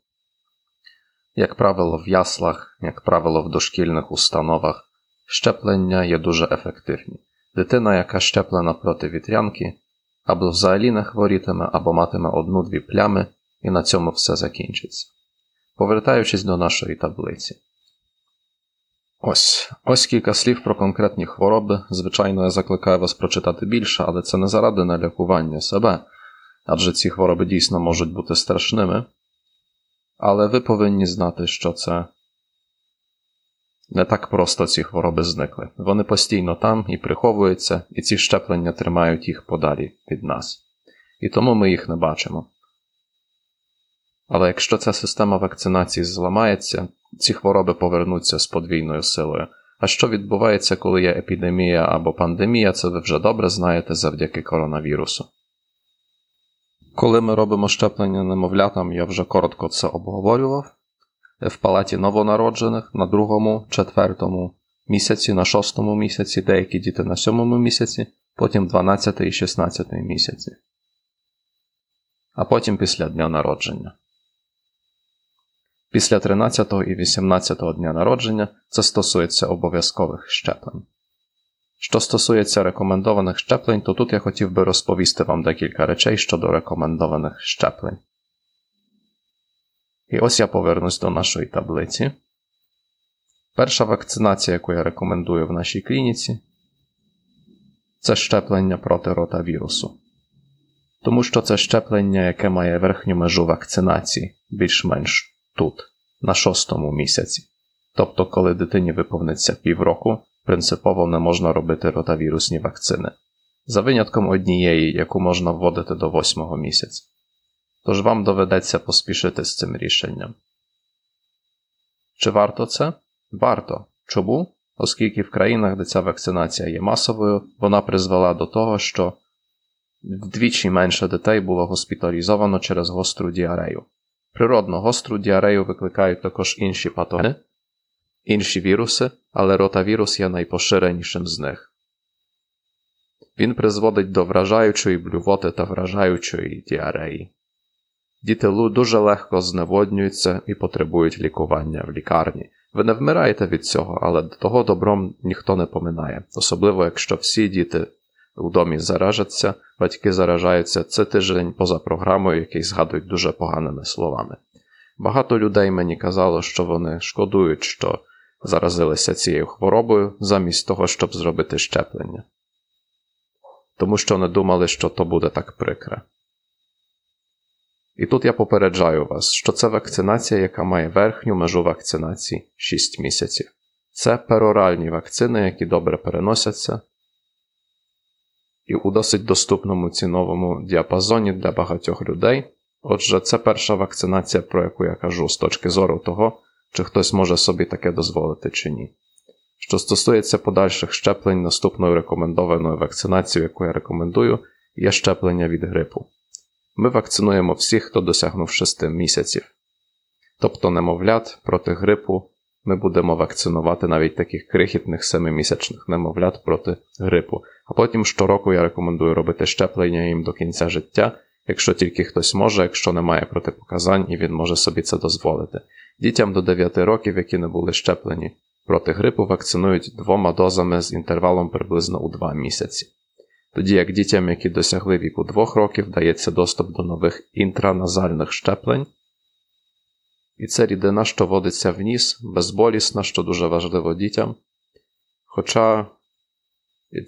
Як правило, в яслах, як правило, в дошкільних установах щеплення є дуже ефективні. Дитина, яка щеплена проти вітрянки, або взагалі не хворітиме, або матиме одну-дві плями, і на цьому все закінчиться. Повертаючись до нашої таблиці. Ось ось кілька слів про конкретні хвороби. Звичайно, я закликаю вас прочитати більше, але це не заради налякування себе, адже ці хвороби дійсно можуть бути страшними. Але ви повинні знати, що це не так просто ці хвороби зникли. Вони постійно там і приховуються, і ці щеплення тримають їх подалі від нас. І тому ми їх не бачимо. Але якщо ця система вакцинації зламається, ці хвороби повернуться з подвійною силою. А що відбувається, коли є епідемія або пандемія, це ви вже добре знаєте завдяки коронавірусу. Коли ми робимо щеплення немовлятам, я вже коротко це обговорював. В палаті новонароджених на другому, четвертому місяці, на шостому місяці, деякі діти на сьомому місяці, потім 12 і 16 місяці, а потім після дня народження. Після 13 і 18 дня народження це стосується обов'язкових щеплень. Що стосується рекомендованих щеплень, то тут я хотів би розповісти вам декілька речей щодо рекомендованих щеплень. І ось я повернусь до нашої таблиці. Перша вакцинація, яку я рекомендую в нашій клініці, це щеплення проти ротавірусу. Тому що це щеплення, яке має верхню межу вакцинації, більш-менш тут, на шостому місяці. Тобто, коли дитині виповниться півроку, принципово не можна робити ротавірусні вакцини, за винятком однієї, яку можна вводити до восьмого місяця. Тож вам доведеться поспішити з цим рішенням. Чи варто це? Варто. Чому? Оскільки в країнах, де ця вакцинація є масовою, вона призвела до того, що вдвічі менше дітей було госпіталізовано через гостру діарею. Природно, гостру діарею викликають також інші патогени, інші віруси, але ротавірус є найпоширенішим з них. Він призводить до вражаючої блювоти та вражаючої діареї. Діти дуже легко зневоднюються і потребують лікування в лікарні. Ви не вмираєте від цього, але того добром ніхто не поминає, особливо якщо всі діти у домі заражаться, батьки заражаються це тиждень поза програмою, який згадують дуже поганими словами. Багато людей мені казало, що вони шкодують, що заразилися цією хворобою, замість того, щоб зробити щеплення, тому що не думали, що то буде так прикре. І тут я попереджаю вас, що це вакцинація, яка має верхню межу вакцинації 6 місяців. Це пероральні вакцини, які добре переносяться, і у досить доступному ціновому діапазоні для багатьох людей. Отже, це перша вакцинація, про яку я кажу з точки зору того, чи хтось може собі таке дозволити чи ні. Що стосується подальших щеплень, наступною рекомендованою вакцинацією, яку я рекомендую, є щеплення від грипу. Ми вакцинуємо всіх, хто досягнув 6 місяців. Тобто немовлят проти грипу ми будемо вакцинувати навіть таких крихітних 7-місячних немовлят проти грипу. А потім щороку я рекомендую робити щеплення їм до кінця життя, якщо тільки хтось може, якщо немає протипоказань і він може собі це дозволити. Дітям до 9 років, які не були щеплені проти грипу, вакцинують двома дозами з інтервалом приблизно у 2 місяці. Тоді як дітям, які досягли віку 2 років, дається доступ до нових інтраназальних щеплень. І це рідина, що водиться в ніс, безболісна, що дуже важливо дітям. Хоча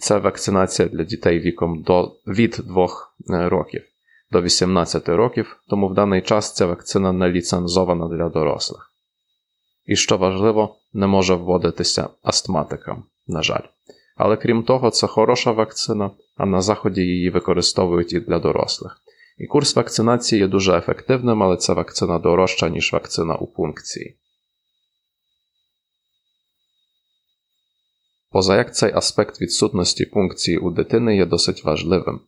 це вакцинація для дітей віком до, від 2 е, років до 18 років, тому в даний час ця вакцина не ліцензована для дорослих. І що важливо, не може вводитися астматикам, на жаль. Але крім того, це хороша вакцина, а на заході її використовують і для дорослих. І курс вакцинації є дуже ефективним, але ця вакцина дорожча, ніж вакцина у пункції. Поза як цей аспект відсутності пункції у дитини є досить важливим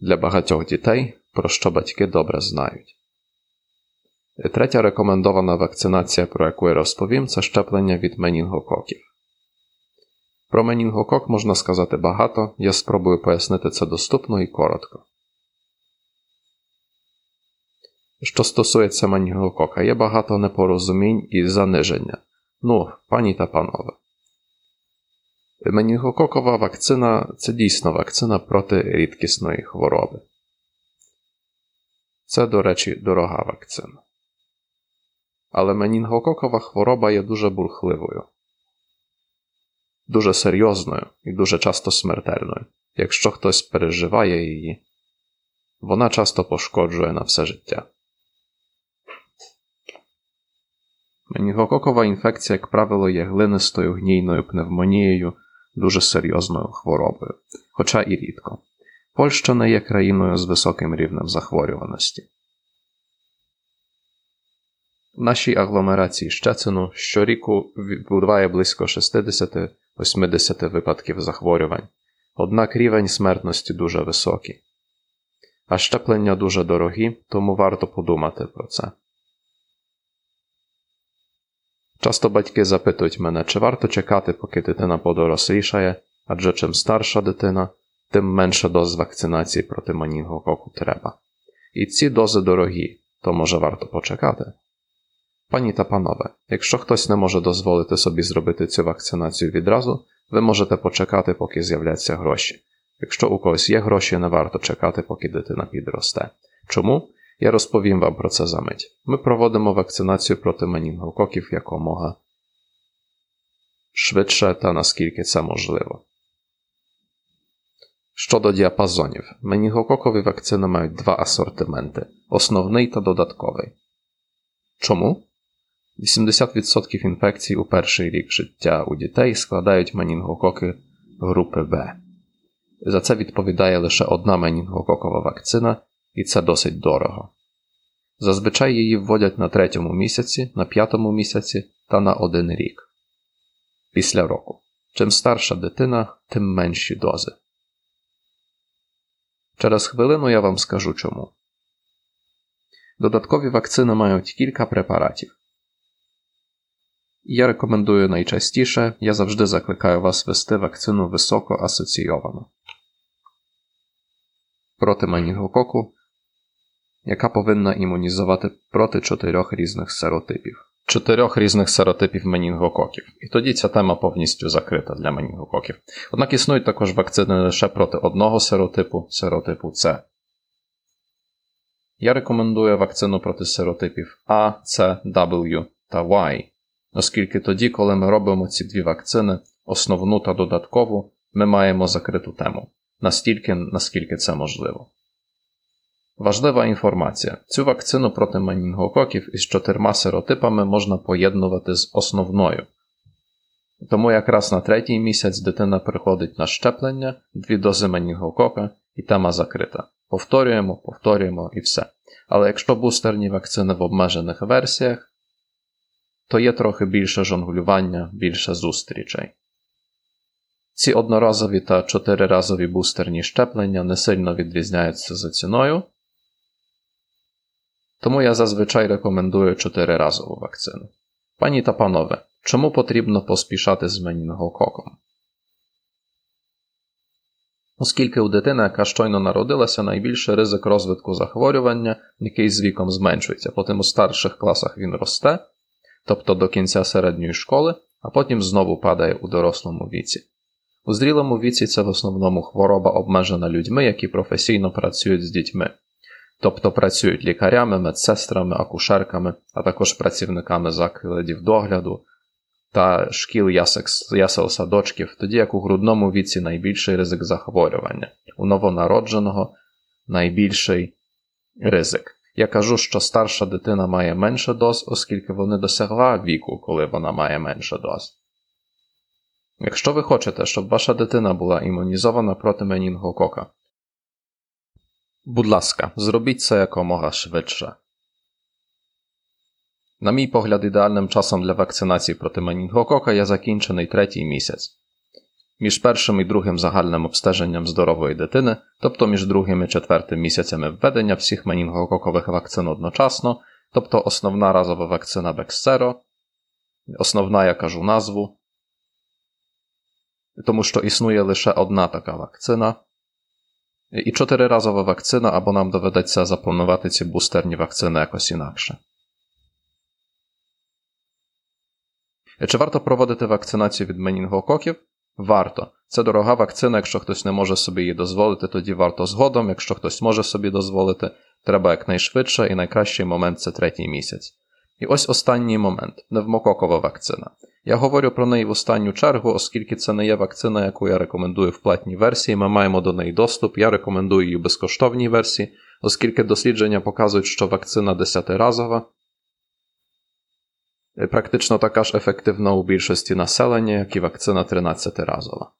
для багатьох дітей, про що батьки добре знають. Третя рекомендована вакцинація, про яку я розповім, це щеплення від менінгококів. Про менінгокок можна сказати багато, я спробую пояснити це доступно і коротко. Що стосується менінгокока, є багато непорозумінь і заниження. Ну, пані та панове. Менінгококова вакцина це дійсно вакцина проти рідкісної хвороби. Це, до речі, дорога вакцина. Але менінгококова хвороба є дуже бурхливою, дуже серйозною і дуже часто смертельною. Якщо хтось переживає її, вона часто пошкоджує на все життя. Менінгококова інфекція, як правило, є глинистою гнійною пневмонією, дуже серйозною хворобою, хоча і рідко. Польща не є країною з високим рівнем захворюваності. В нашій агломерації Щецину щоріку відбуває близько 60-80 випадків захворювань, однак рівень смертності дуже високий. А щеплення дуже дорогі, тому варто подумати про це. Часто батьки запитують мене, чи варто чекати, поки дитина подорослішає, адже чим старша дитина, тим менше доз вакцинації проти манінгококу треба. І ці дози дорогі, то може варто почекати. Пані та панове, якщо хтось не може дозволити собі зробити цю вакцинацію відразу, ви можете почекати, поки з'являться гроші. Якщо у когось є гроші, не варто чекати, поки дитина підросте. Чому? Я розповім вам про це за мить. Ми проводимо вакцинацію проти менінгококів якомога швидше та наскільки це можливо. Щодо діапазонів, менінгококові вакцини мають два асортименти основний та додатковий. Чому? 80% інфекцій у перший рік життя у дітей складають менінгококи групи Б. За це відповідає лише одна менінгококова вакцина, і це досить дорого. Зазвичай її вводять на третьому місяці, на п'ятому місяці та на один рік. Після року. Чим старша дитина, тим менші дози. Через хвилину я вам скажу чому. Додаткові вакцини мають кілька препаратів. Я рекомендую найчастіше, я завжди закликаю вас вести вакцину високо асоційовану проти менінгококу, яка повинна імунізувати проти чотирьох різних серотипів. Чотирьох різних серотипів менінгококів. І тоді ця тема повністю закрита для менінгококів. Однак існують також вакцини лише проти одного серотипу серотипу С. Я рекомендую вакцину проти серотипів А, С, W та Y оскільки тоді, коли ми робимо ці дві вакцини, основну та додаткову, ми маємо закриту тему настільки, наскільки це можливо. Важлива інформація: цю вакцину проти менінгококів із чотирма серотипами можна поєднувати з основною. Тому якраз на третій місяць дитина приходить на щеплення, дві дози менінгокока і тема закрита. Повторюємо, повторюємо і все. Але якщо бустерні вакцини в обмежених версіях, то є трохи більше жонглювання, більше зустрічей. Ці одноразові та чотириразові бустерні щеплення не сильно відрізняються за ціною, тому я зазвичай рекомендую чотириразову вакцину. Пані та панове, чому потрібно поспішати з менінгококом? Оскільки у дитини, яка щойно народилася, найбільший ризик розвитку захворювання, який з віком зменшується, потім у старших класах він росте, тобто до кінця середньої школи, а потім знову падає у дорослому віці. У зрілому віці це в основному хвороба обмежена людьми, які професійно працюють з дітьми, тобто працюють лікарями, медсестрами, акушерками, а також працівниками закладів догляду та шкіл ясел садочків, тоді як у грудному віці найбільший ризик захворювання, у новонародженого найбільший ризик. Я кажу, що старша дитина має менше доз, оскільки вони досягла віку, коли вона має менше доз. Якщо ви хочете, щоб ваша дитина була імунізована проти менінгокока, будь ласка, зробіть це якомога швидше. На мій погляд, ідеальним часом для вакцинації проти менінгокока є закінчений третій місяць. Між першим і другим загальним обстеженням здорової дитини, тобто між другим і четвертим місяцями введення всіх менінгококових вакцин одночасно, тобто основна разова вакцина Бексеро, основна я кажу назву, тому що існує лише одна така вакцина. І чотириразова вакцина, або нам доведеться запланувати ці бустерні вакцини якось інакше. Чи варто проводити вакцинацію від менінгококів? Варто. Це дорога вакцина, якщо хтось не може собі її дозволити, тоді варто згодом. Якщо хтось може собі дозволити, треба якнайшвидше, і найкращий момент це третій місяць. І ось останній момент невмококова вакцина. Я говорю про неї в останню чергу, оскільки це не є вакцина, яку я рекомендую в платній версії. Ми маємо до неї доступ. Я рекомендую її в безкоштовній версії, оскільки дослідження показують, що вакцина десятиразова практично така ж ефективна у більшості населення, як і вакцина 13-разова.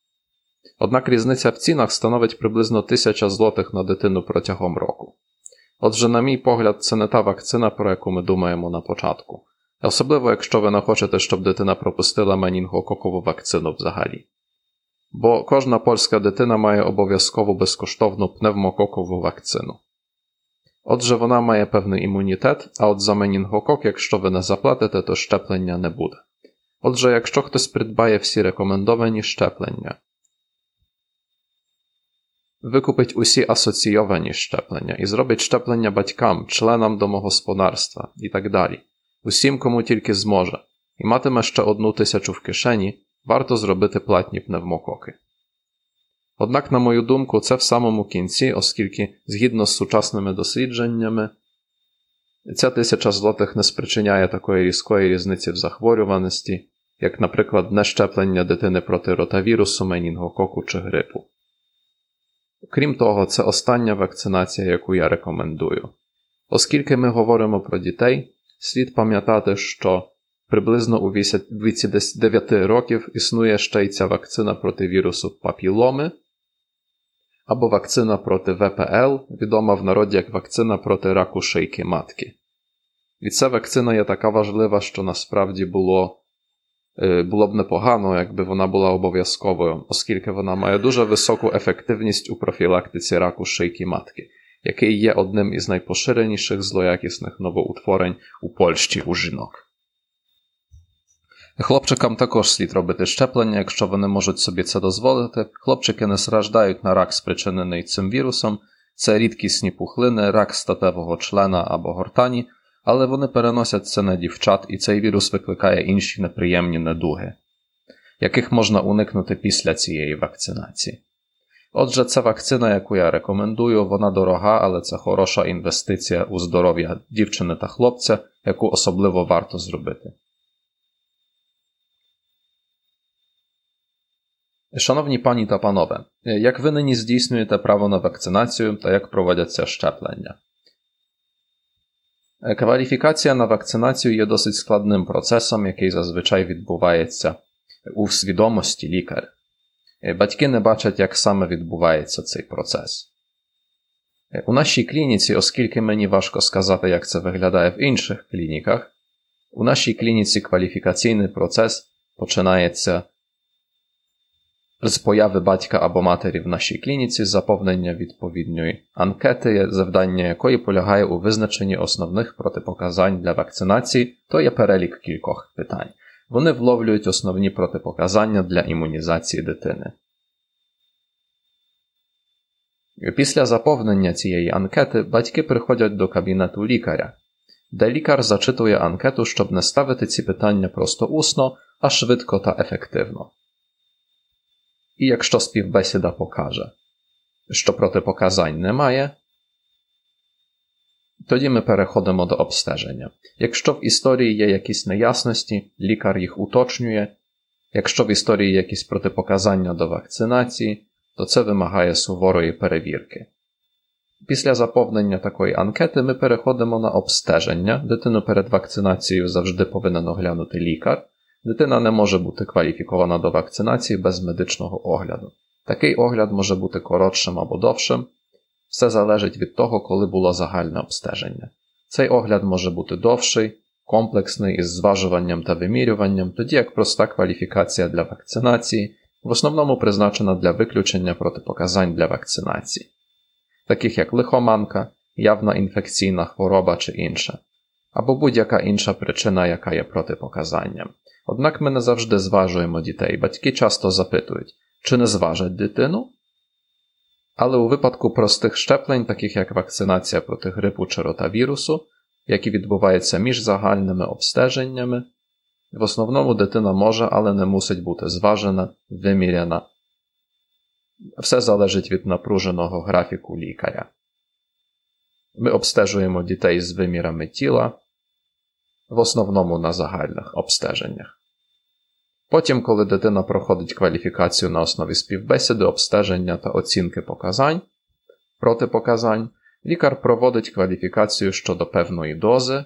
Однак різниця в цінах становить приблизно 1000 злотих на дитину протягом року. Отже, на мій погляд, це не та вакцина, про яку ми думаємо на початку, особливо якщо ви не хочете, щоб дитина пропустила менінгококову вакцину взагалі. Бо кожна польська дитина має обов'язкову безкоштовну пневмококову вакцину. Отже, вона має певний імунітет, а от за менінгокок, якщо ви не заплатите, то щеплення не буде. Отже, якщо хтось придбає всі рекомендовані щеплення, викупить усі асоційовані щеплення і зробить щеплення батькам, членам домогосподарства і так далі, усім, кому тільки зможе, і матиме ще одну тисячу в кишені, варто зробити платні пневмококи. Однак, на мою думку, це в самому кінці, оскільки, згідно з сучасними дослідженнями, ця тисяча злотих не спричиняє такої різкої різниці в захворюваності, як, наприклад, нещеплення дитини проти ротавірусу, менінгококу чи грипу. Крім того, це остання вакцинація, яку я рекомендую. Оскільки ми говоримо про дітей, слід пам'ятати, що приблизно у віці 9 років існує ще й ця вакцина проти вірусу папіломи або вакцина проти ВПЛ, відома в народі як вакцина проти раку шийки матки. І ця вакцина є така важлива, що насправді було е, було б непогано, якби вона була обов'язковою, оскільки вона має дуже високу ефективність у профілактиці раку шийки матки, який є одним із найпоширеніших злоякісних новоутворень у Польщі у жінок. Хлопчикам також слід робити щеплення, якщо вони можуть собі це дозволити. Хлопчики не страждають на рак, спричинений цим вірусом, це рідкісні пухлини, рак статевого члена або гортані, але вони переносять це на дівчат, і цей вірус викликає інші неприємні недуги, яких можна уникнути після цієї вакцинації. Отже, це вакцина, яку я рекомендую, вона дорога, але це хороша інвестиція у здоров'я дівчини та хлопця, яку особливо варто зробити. Шановні пані та панове, як ви нині здійснюєте право на вакцинацію та як проводяться щеплення? Кваліфікація на вакцинацію є досить складним процесом, який зазвичай відбувається у свідомості лікаря. Батьки не бачать, як саме відбувається цей процес. У нашій клініці, оскільки мені важко сказати, як це виглядає в інших клініках, у нашій клініці кваліфікаційний процес починається з появи батька або матері в нашій клініці заповнення відповідної анкети, завдання якої полягає у визначенні основних протипоказань для вакцинації, то є перелік кількох питань. Вони вловлюють основні протипоказання для імунізації дитини. Після заповнення цієї анкети батьки приходять до кабінету лікаря, де лікар зачитує анкету, щоб не ставити ці питання просто усно, а швидко та ефективно. І якщо співбесіда покаже, що протипоказань немає, тоді ми переходимо до обстеження. Якщо в історії є якісь неясності, лікар їх уточнює. Якщо в історії якісь протипоказання до вакцинації, то це вимагає суворої перевірки. Після заповнення такої анкети ми переходимо на обстеження. Дитину перед вакцинацією завжди повинен оглянути лікар. Дитина не може бути кваліфікована до вакцинації без медичного огляду. Такий огляд може бути коротшим або довшим. Все залежить від того, коли було загальне обстеження. Цей огляд може бути довший, комплексний із зважуванням та вимірюванням, тоді як проста кваліфікація для вакцинації в основному призначена для виключення протипоказань для вакцинації, таких як лихоманка, явна інфекційна хвороба чи інше. або будь-яка інша причина, яка є протипоказанням. Однак ми не завжди зважуємо дітей. Батьки часто запитують, чи не зважать дитину? Але у випадку простих щеплень, таких як вакцинація проти грипу чи ротавірусу, які відбуваються між загальними обстеженнями, в основному дитина може, але не мусить бути зважена, виміряна. Все залежить від напруженого графіку лікаря. Ми обстежуємо дітей з вимірами тіла, в основному на загальних обстеженнях. Потім, коли дитина проходить кваліфікацію на основі співбесіди, обстеження та оцінки показань, протипоказань, лікар проводить кваліфікацію щодо певної дози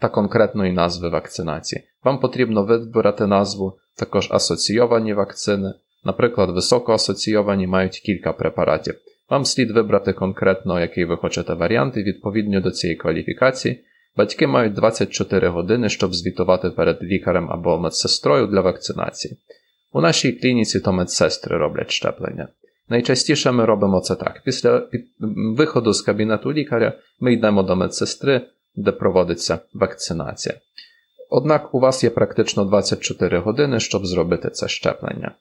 та конкретної назви вакцинації. Вам потрібно вибрати назву також асоційовані вакцини, наприклад, високоасоційовані мають кілька препаратів. Вам слід вибрати конкретно, який ви хочете варіант, і відповідно до цієї кваліфікації. Батьки мають 24 години, щоб звітувати перед лікарем або медсестрою для вакцинації. У нашій клініці то медсестри роблять щеплення. Найчастіше ми робимо це так. Після виходу з кабінету лікаря ми йдемо до медсестри, де проводиться вакцинація. Однак у вас є практично 24 години, щоб зробити це щеплення.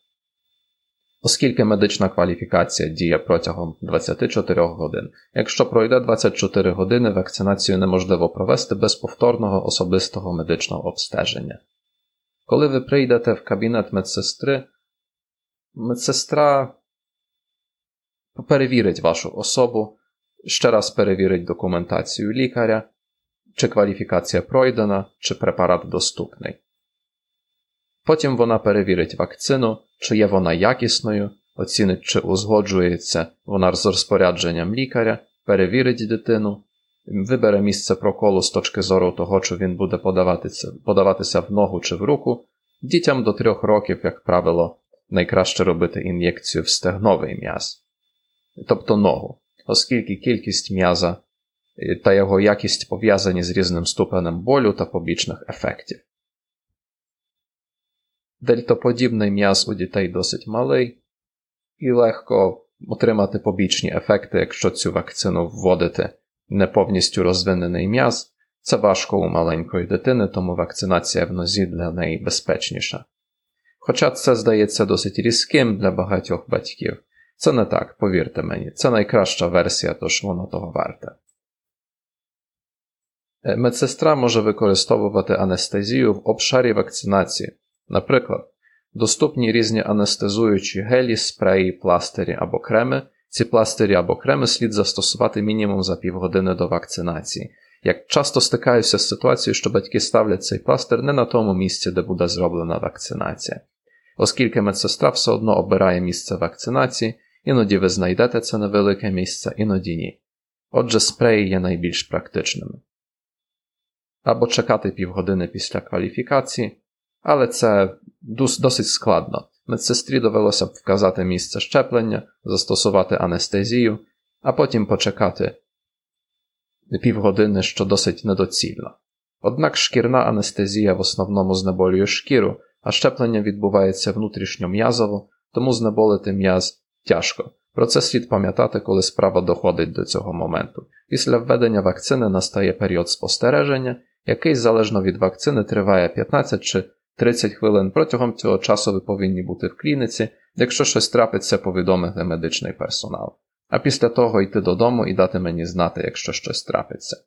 Оскільки медична кваліфікація діє протягом 24 годин, якщо пройде 24 години, вакцинацію неможливо провести без повторного особистого медичного обстеження. Коли ви прийдете в кабінет медсестри, медсестра перевірить вашу особу, ще раз перевірить документацію лікаря, чи кваліфікація пройдена, чи препарат доступний. Потім вона перевірить вакцину, чи є вона якісною, оцінить, чи узгоджується вона з розпорядженням лікаря, перевірить дитину, вибере місце проколу з точки зору того, чи він буде подаватися, подаватися в ногу чи в руку. Дітям до трьох років, як правило, найкраще робити ін'єкцію в стегновий м'яз, тобто ногу, оскільки кількість м'яза та його якість пов'язані з різним ступенем болю та побічних ефектів. Дельтоподібний м'яз у дітей досить малий, і легко отримати побічні ефекти, якщо цю вакцину вводити не повністю розвинений м'яз. Це важко у маленької дитини, тому вакцинація в нозі для неї безпечніша. Хоча це здається досить різким для багатьох батьків, це не так, повірте мені, це найкраща версія, тож воно того варте. Медсестра може використовувати анестезію в обшарі вакцинації, Наприклад, доступні різні анестезуючі гелі, спреї, пластирі або креми. Ці пластирі або креми слід застосувати мінімум за півгодини до вакцинації. Як часто стикаюся з ситуацією, що батьки ставлять цей пластир не на тому місці, де буде зроблена вакцинація. Оскільки медсестра все одно обирає місце вакцинації, іноді ви знайдете це невелике місце, іноді ні. Отже, спреї є найбільш практичними. Або чекати півгодини після кваліфікації, але це досить складно. Медсестрі довелося б вказати місце щеплення, застосувати анестезію, а потім почекати півгодини, що досить недоцільно. Однак шкірна анестезія в основному знеболює шкіру, а щеплення відбувається внутрішньом'язово, тому знеболити м'яз тяжко. Про це слід пам'ятати, коли справа доходить до цього моменту. Після введення вакцини настає період спостереження, який залежно від вакцини триває 15 чи 30 хвилин. Протягом цього часу ви повинні бути в клініці, якщо щось трапиться, повідомити медичний персонал. А після того йти додому і дати мені знати, якщо щось трапиться.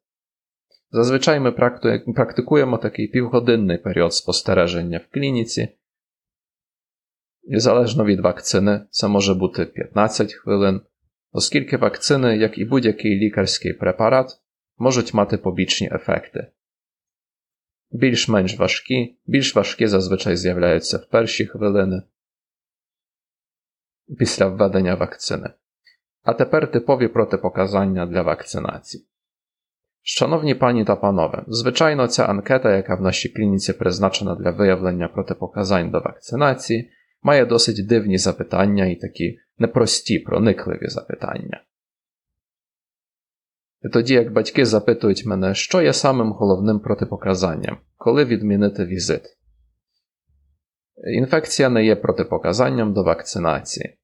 Зазвичай ми практикуємо такий півгодинний період спостереження в клініці. І залежно від вакцини, це може бути 15 хвилин, оскільки вакцини, як і будь-який лікарський препарат, можуть мати побічні ефекти більш-менш важкі, більш важкі зазвичай з'являються в перші хвилини після введення вакцини. А тепер типові протипоказання для вакцинації. Шановні пані та панове, звичайно, ця анкета, яка в нашій клініці призначена для виявлення протипоказань до вакцинації, має досить дивні запитання і такі непрості, проникливі запитання. Тоді як батьки запитують мене, що є самим головним протипоказанням, коли відмінити візит. Інфекція не є протипоказанням до вакцинації.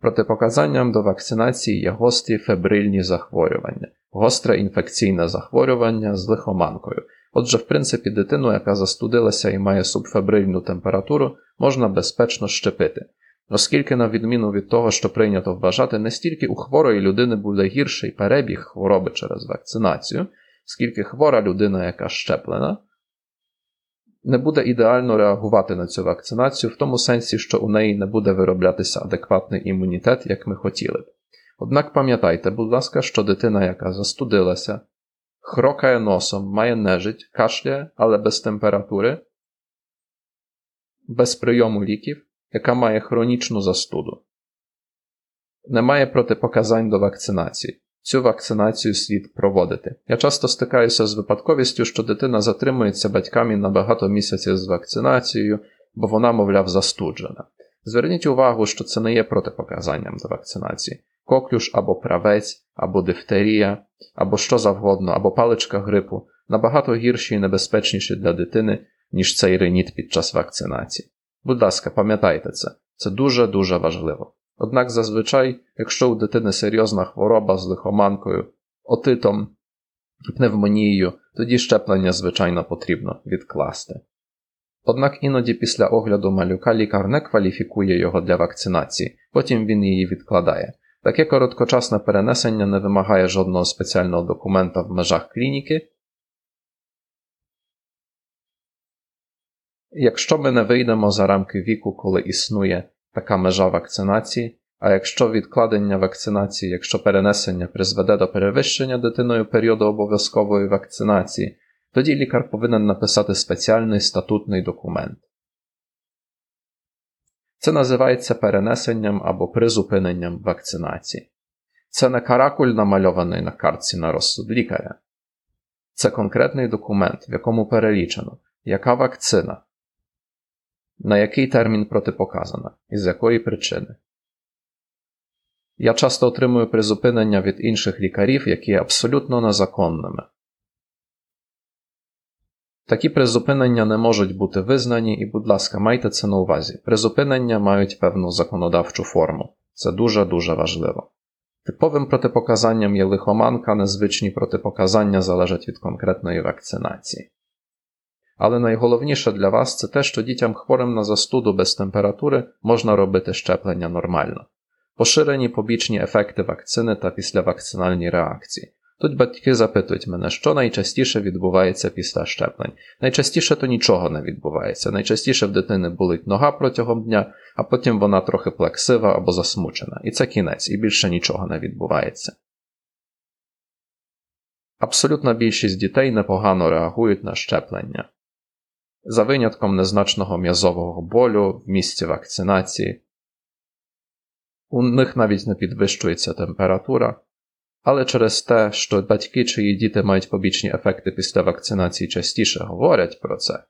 Протипоказанням до вакцинації є гострі фебрильні захворювання, гостре інфекційне захворювання з лихоманкою. Отже, в принципі, дитину, яка застудилася і має субфебрильну температуру, можна безпечно щепити, оскільки, на відміну від того, що прийнято вважати, не стільки у хворої людини буде гірший перебіг хвороби через вакцинацію, скільки хвора людина, яка щеплена, не буде ідеально реагувати на цю вакцинацію в тому сенсі, що у неї не буде вироблятися адекватний імунітет, як ми хотіли б. Однак пам'ятайте, будь ласка, що дитина, яка застудилася, хрокає носом, має нежить, кашляє, але без температури, без прийому ліків, яка має хронічну застуду, не має протипоказань до вакцинації. Цю вакцинацію слід проводити. Я часто стикаюся з випадковістю, що дитина затримується батьками на багато місяців з вакцинацією, бо вона, мовляв, застуджена. Зверніть увагу, що це не є протипоказанням до вакцинації. Коклюш або правець, або дифтерія, або що завгодно, або паличка грипу набагато гірші і небезпечніші для дитини, ніж цей реніт під час вакцинації. Будь ласка, пам'ятайте це, це дуже-дуже важливо. Однак зазвичай, якщо у дитини серйозна хвороба з лихоманкою, отитом пневмонією, тоді щеплення, звичайно, потрібно відкласти. Однак іноді після огляду малюка лікар не кваліфікує його для вакцинації, потім він її відкладає. Таке короткочасне перенесення не вимагає жодного спеціального документа в межах клініки. Якщо ми не вийдемо за рамки віку, коли існує така межа вакцинації, а якщо відкладення вакцинації, якщо перенесення призведе до перевищення дитиною періоду обов'язкової вакцинації, тоді лікар повинен написати спеціальний статутний документ. Це називається перенесенням або призупиненням вакцинації. Це не каракуль, намальований на картці на розсуд лікаря. Це конкретний документ, в якому перелічено, яка вакцина, на який термін протипоказана і з якої причини. Я часто отримую призупинення від інших лікарів, які є абсолютно незаконними. Такі призупинення не можуть бути визнані, і, будь ласка, майте це на увазі. Призупинення мають певну законодавчу форму. Це дуже-дуже важливо. Типовим протипоказанням є лихоманка, незвичні протипоказання залежать від конкретної вакцинації. Але найголовніше для вас це те, що дітям хворим на застуду без температури можна робити щеплення нормально, поширені побічні ефекти вакцини та післявакцинальні реакції. Тут батьки запитують мене, що найчастіше відбувається після щеплень. Найчастіше то нічого не відбувається. Найчастіше в дитини болить нога протягом дня, а потім вона трохи плаксива або засмучена. І це кінець, і більше нічого не відбувається. Абсолютна більшість дітей непогано реагують на щеплення. За винятком незначного м'язового болю в місці вакцинації. У них навіть не підвищується температура, але через те, що батьки чиї діти мають побічні ефекти після вакцинації частіше говорять про це,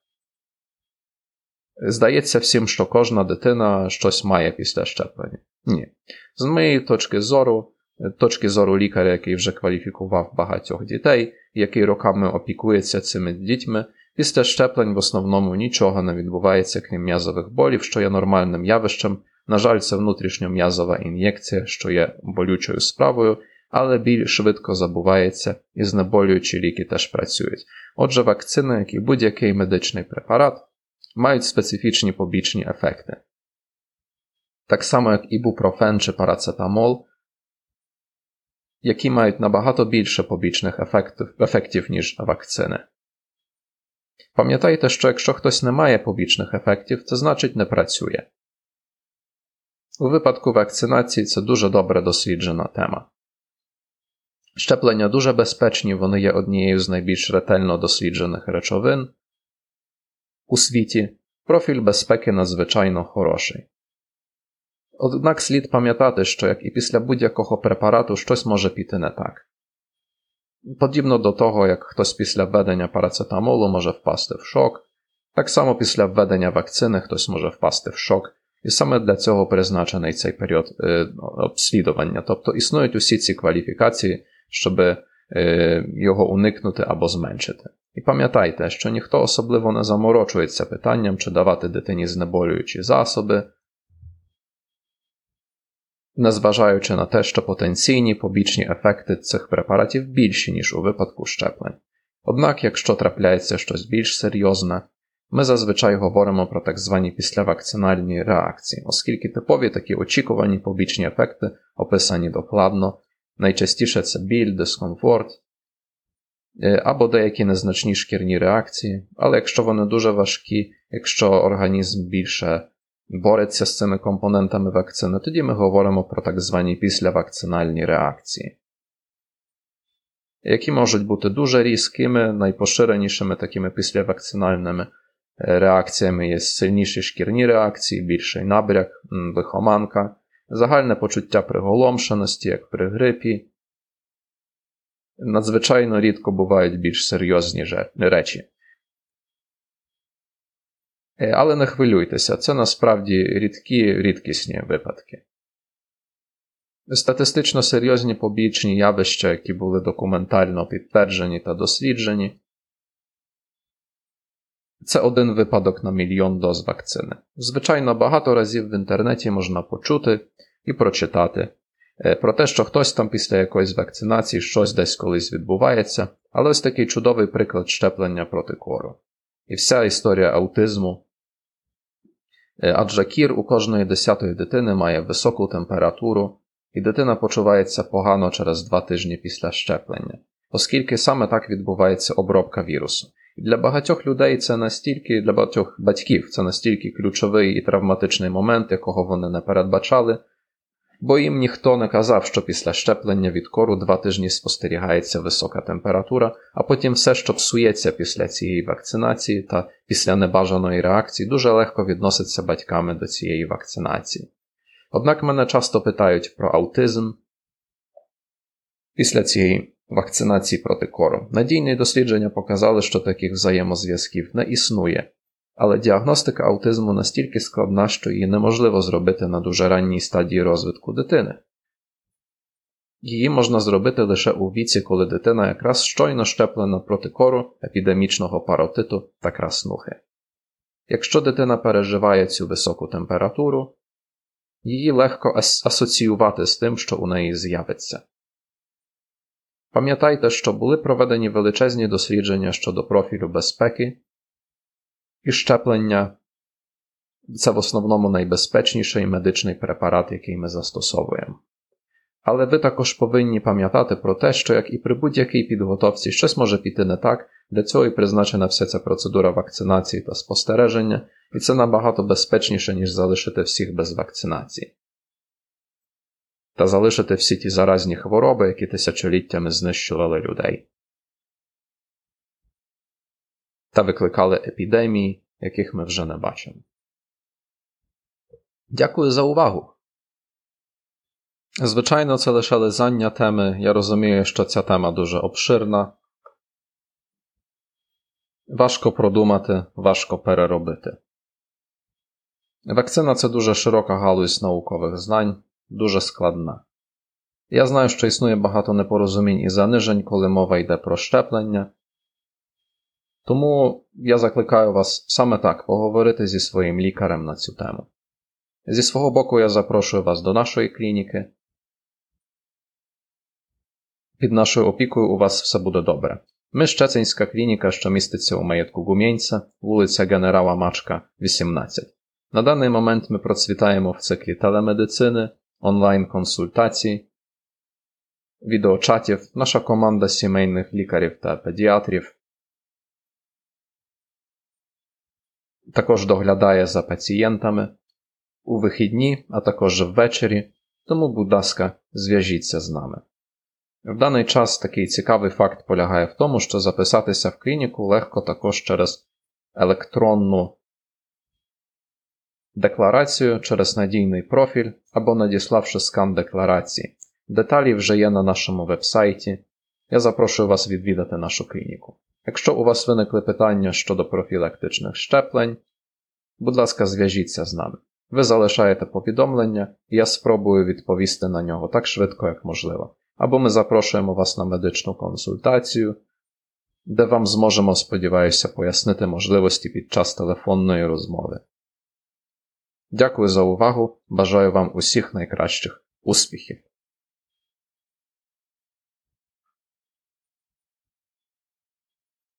здається всім, що кожна дитина щось має після щеплення. Ні. З моєї точки зору, точки зору лікаря, який вже кваліфікував багатьох дітей, який роками опікується цими дітьми, після щеплень в основному нічого не відбувається, крім м'язових болів, що є нормальним явищем. На жаль, це внутрішньом'язова ін'єкція, що є болючою справою але біль швидко забувається і знеболюючі ліки теж працюють. Отже, вакцини, як і будь-який медичний препарат, мають специфічні побічні ефекти. Так само, як ібупрофен чи парацетамол, які мають набагато більше побічних ефектів, ефектів ніж вакцини. Пам'ятайте, що якщо хтось не має побічних ефектів, це значить не працює. У випадку вакцинації це дуже добре досліджена тема. Щеплення дуже безпечні, вони є однією з найбільш ретельно досліджених речовин у світі. Профіль безпеки надзвичайно хороший. Однак слід пам'ятати, що як і після будь-якого препарату щось може піти не так. Подібно до того, як хтось після введення парацетамолу може впасти в шок, так само після введення вакцини хтось може впасти в шок, і саме для цього призначений цей період е, обслідування. Тобто існують усі ці кваліфікації, щоб е, його уникнути або зменшити. І пам'ятайте, що ніхто особливо не заморочується питанням, чи давати дитині знеболюючі засоби, незважаючи на те, що потенційні побічні ефекти цих препаратів більші, ніж у випадку щеплень. Однак, якщо трапляється щось більш серйозне, ми зазвичай говоримо про так звані післявакцинальні реакції, оскільки типові такі очікувані побічні ефекти описані докладно, найчастіше це біль, дискомфорт е, або деякі незначні шкірні реакції, але якщо вони дуже важкі, якщо організм більше бореться з цими компонентами вакцини, тоді ми говоримо про так звані післявакцинальні реакції, які можуть бути дуже різкими, найпоширенішими такими післявакцинальними е, реакціями є сильніші шкірні реакції, більший набряк, лихоманка, загальне почуття приголомшеності, як при грипі. Надзвичайно рідко бувають більш серйозні речі. Е, але не хвилюйтеся, це насправді рідкі рідкісні випадки. Статистично серйозні побічні явища, які були документально підтверджені та досліджені, це один випадок на мільйон доз вакцини. Звичайно, багато разів в інтернеті можна почути і прочитати е, про те, що хтось там після якоїсь вакцинації щось десь колись відбувається, але ось такий чудовий приклад щеплення проти кору. І вся історія аутизму адже кір у кожної десятої дитини має високу температуру, і дитина почувається погано через два тижні після щеплення, оскільки саме так відбувається обробка вірусу. І для багатьох людей це настільки, для багатьох батьків це настільки ключовий і травматичний момент, якого вони не передбачали, бо їм ніхто не казав, що після щеплення від кору два тижні спостерігається висока температура, а потім все, що псується після цієї вакцинації та після небажаної реакції, дуже легко відноситься батьками до цієї вакцинації. Однак мене часто питають про аутизм після цієї вакцинації проти кору. Надійні дослідження показали, що таких взаємозв'язків не існує, але діагностика аутизму настільки складна, що її неможливо зробити на дуже ранній стадії розвитку дитини. Її можна зробити лише у віці, коли дитина якраз щойно щеплена проти кору, епідемічного паротиту та краснухи. Якщо дитина переживає цю високу температуру, її легко асоціювати з тим, що у неї з'явиться. Пам'ятайте, що були проведені величезні дослідження щодо профілю безпеки і щеплення це в основному найбезпечніший медичний препарат, який ми застосовуємо. Але ви також повинні пам'ятати про те, що як і при будь-якій підготовці щось може піти не так, для цього і призначена вся ця процедура вакцинації та спостереження, і це набагато безпечніше, ніж залишити всіх без вакцинації. Та залишити всі ті заразні хвороби, які тисячоліттями знищували людей. Та викликали епідемії, яких ми вже не бачимо. Дякую за увагу. Звичайно, це лише лизання теми. Я розумію, що ця тема дуже обширна. Важко продумати, важко переробити. Вакцина це дуже широка галузь наукових знань, дуже складна. Я знаю, що існує багато непорозумінь і занижень, коли мова йде про щеплення, тому я закликаю вас саме так поговорити зі своїм лікарем на цю тему. Зі свого боку, я запрошую вас до нашої клініки. Під нашою опікою у вас все буде добре. Ми Щецинська клініка, що міститься у маєтку Гумєнця, вулиця Генерала Мачка, 18. На даний момент ми процвітаємо в циклі телемедицини, онлайн-консультацій, відеочатів, наша команда сімейних лікарів та педіатрів. Також доглядає за пацієнтами у вихідні, а також ввечері, тому, будь ласка, зв'яжіться з нами. В даний час такий цікавий факт полягає в тому, що записатися в клініку легко також через електронну декларацію, через надійний профіль або надіславши скан декларації. Деталі вже є на нашому вебсайті. Я запрошую вас відвідати нашу клініку. Якщо у вас виникли питання щодо профілактичних щеплень, будь ласка, зв'яжіться з нами. Ви залишаєте повідомлення, і я спробую відповісти на нього так швидко, як можливо. Або ми запрошуємо вас на медичну консультацію, де вам зможемо, сподіваюся, пояснити можливості під час телефонної розмови. Дякую за увагу, бажаю вам усіх найкращих Успіхів!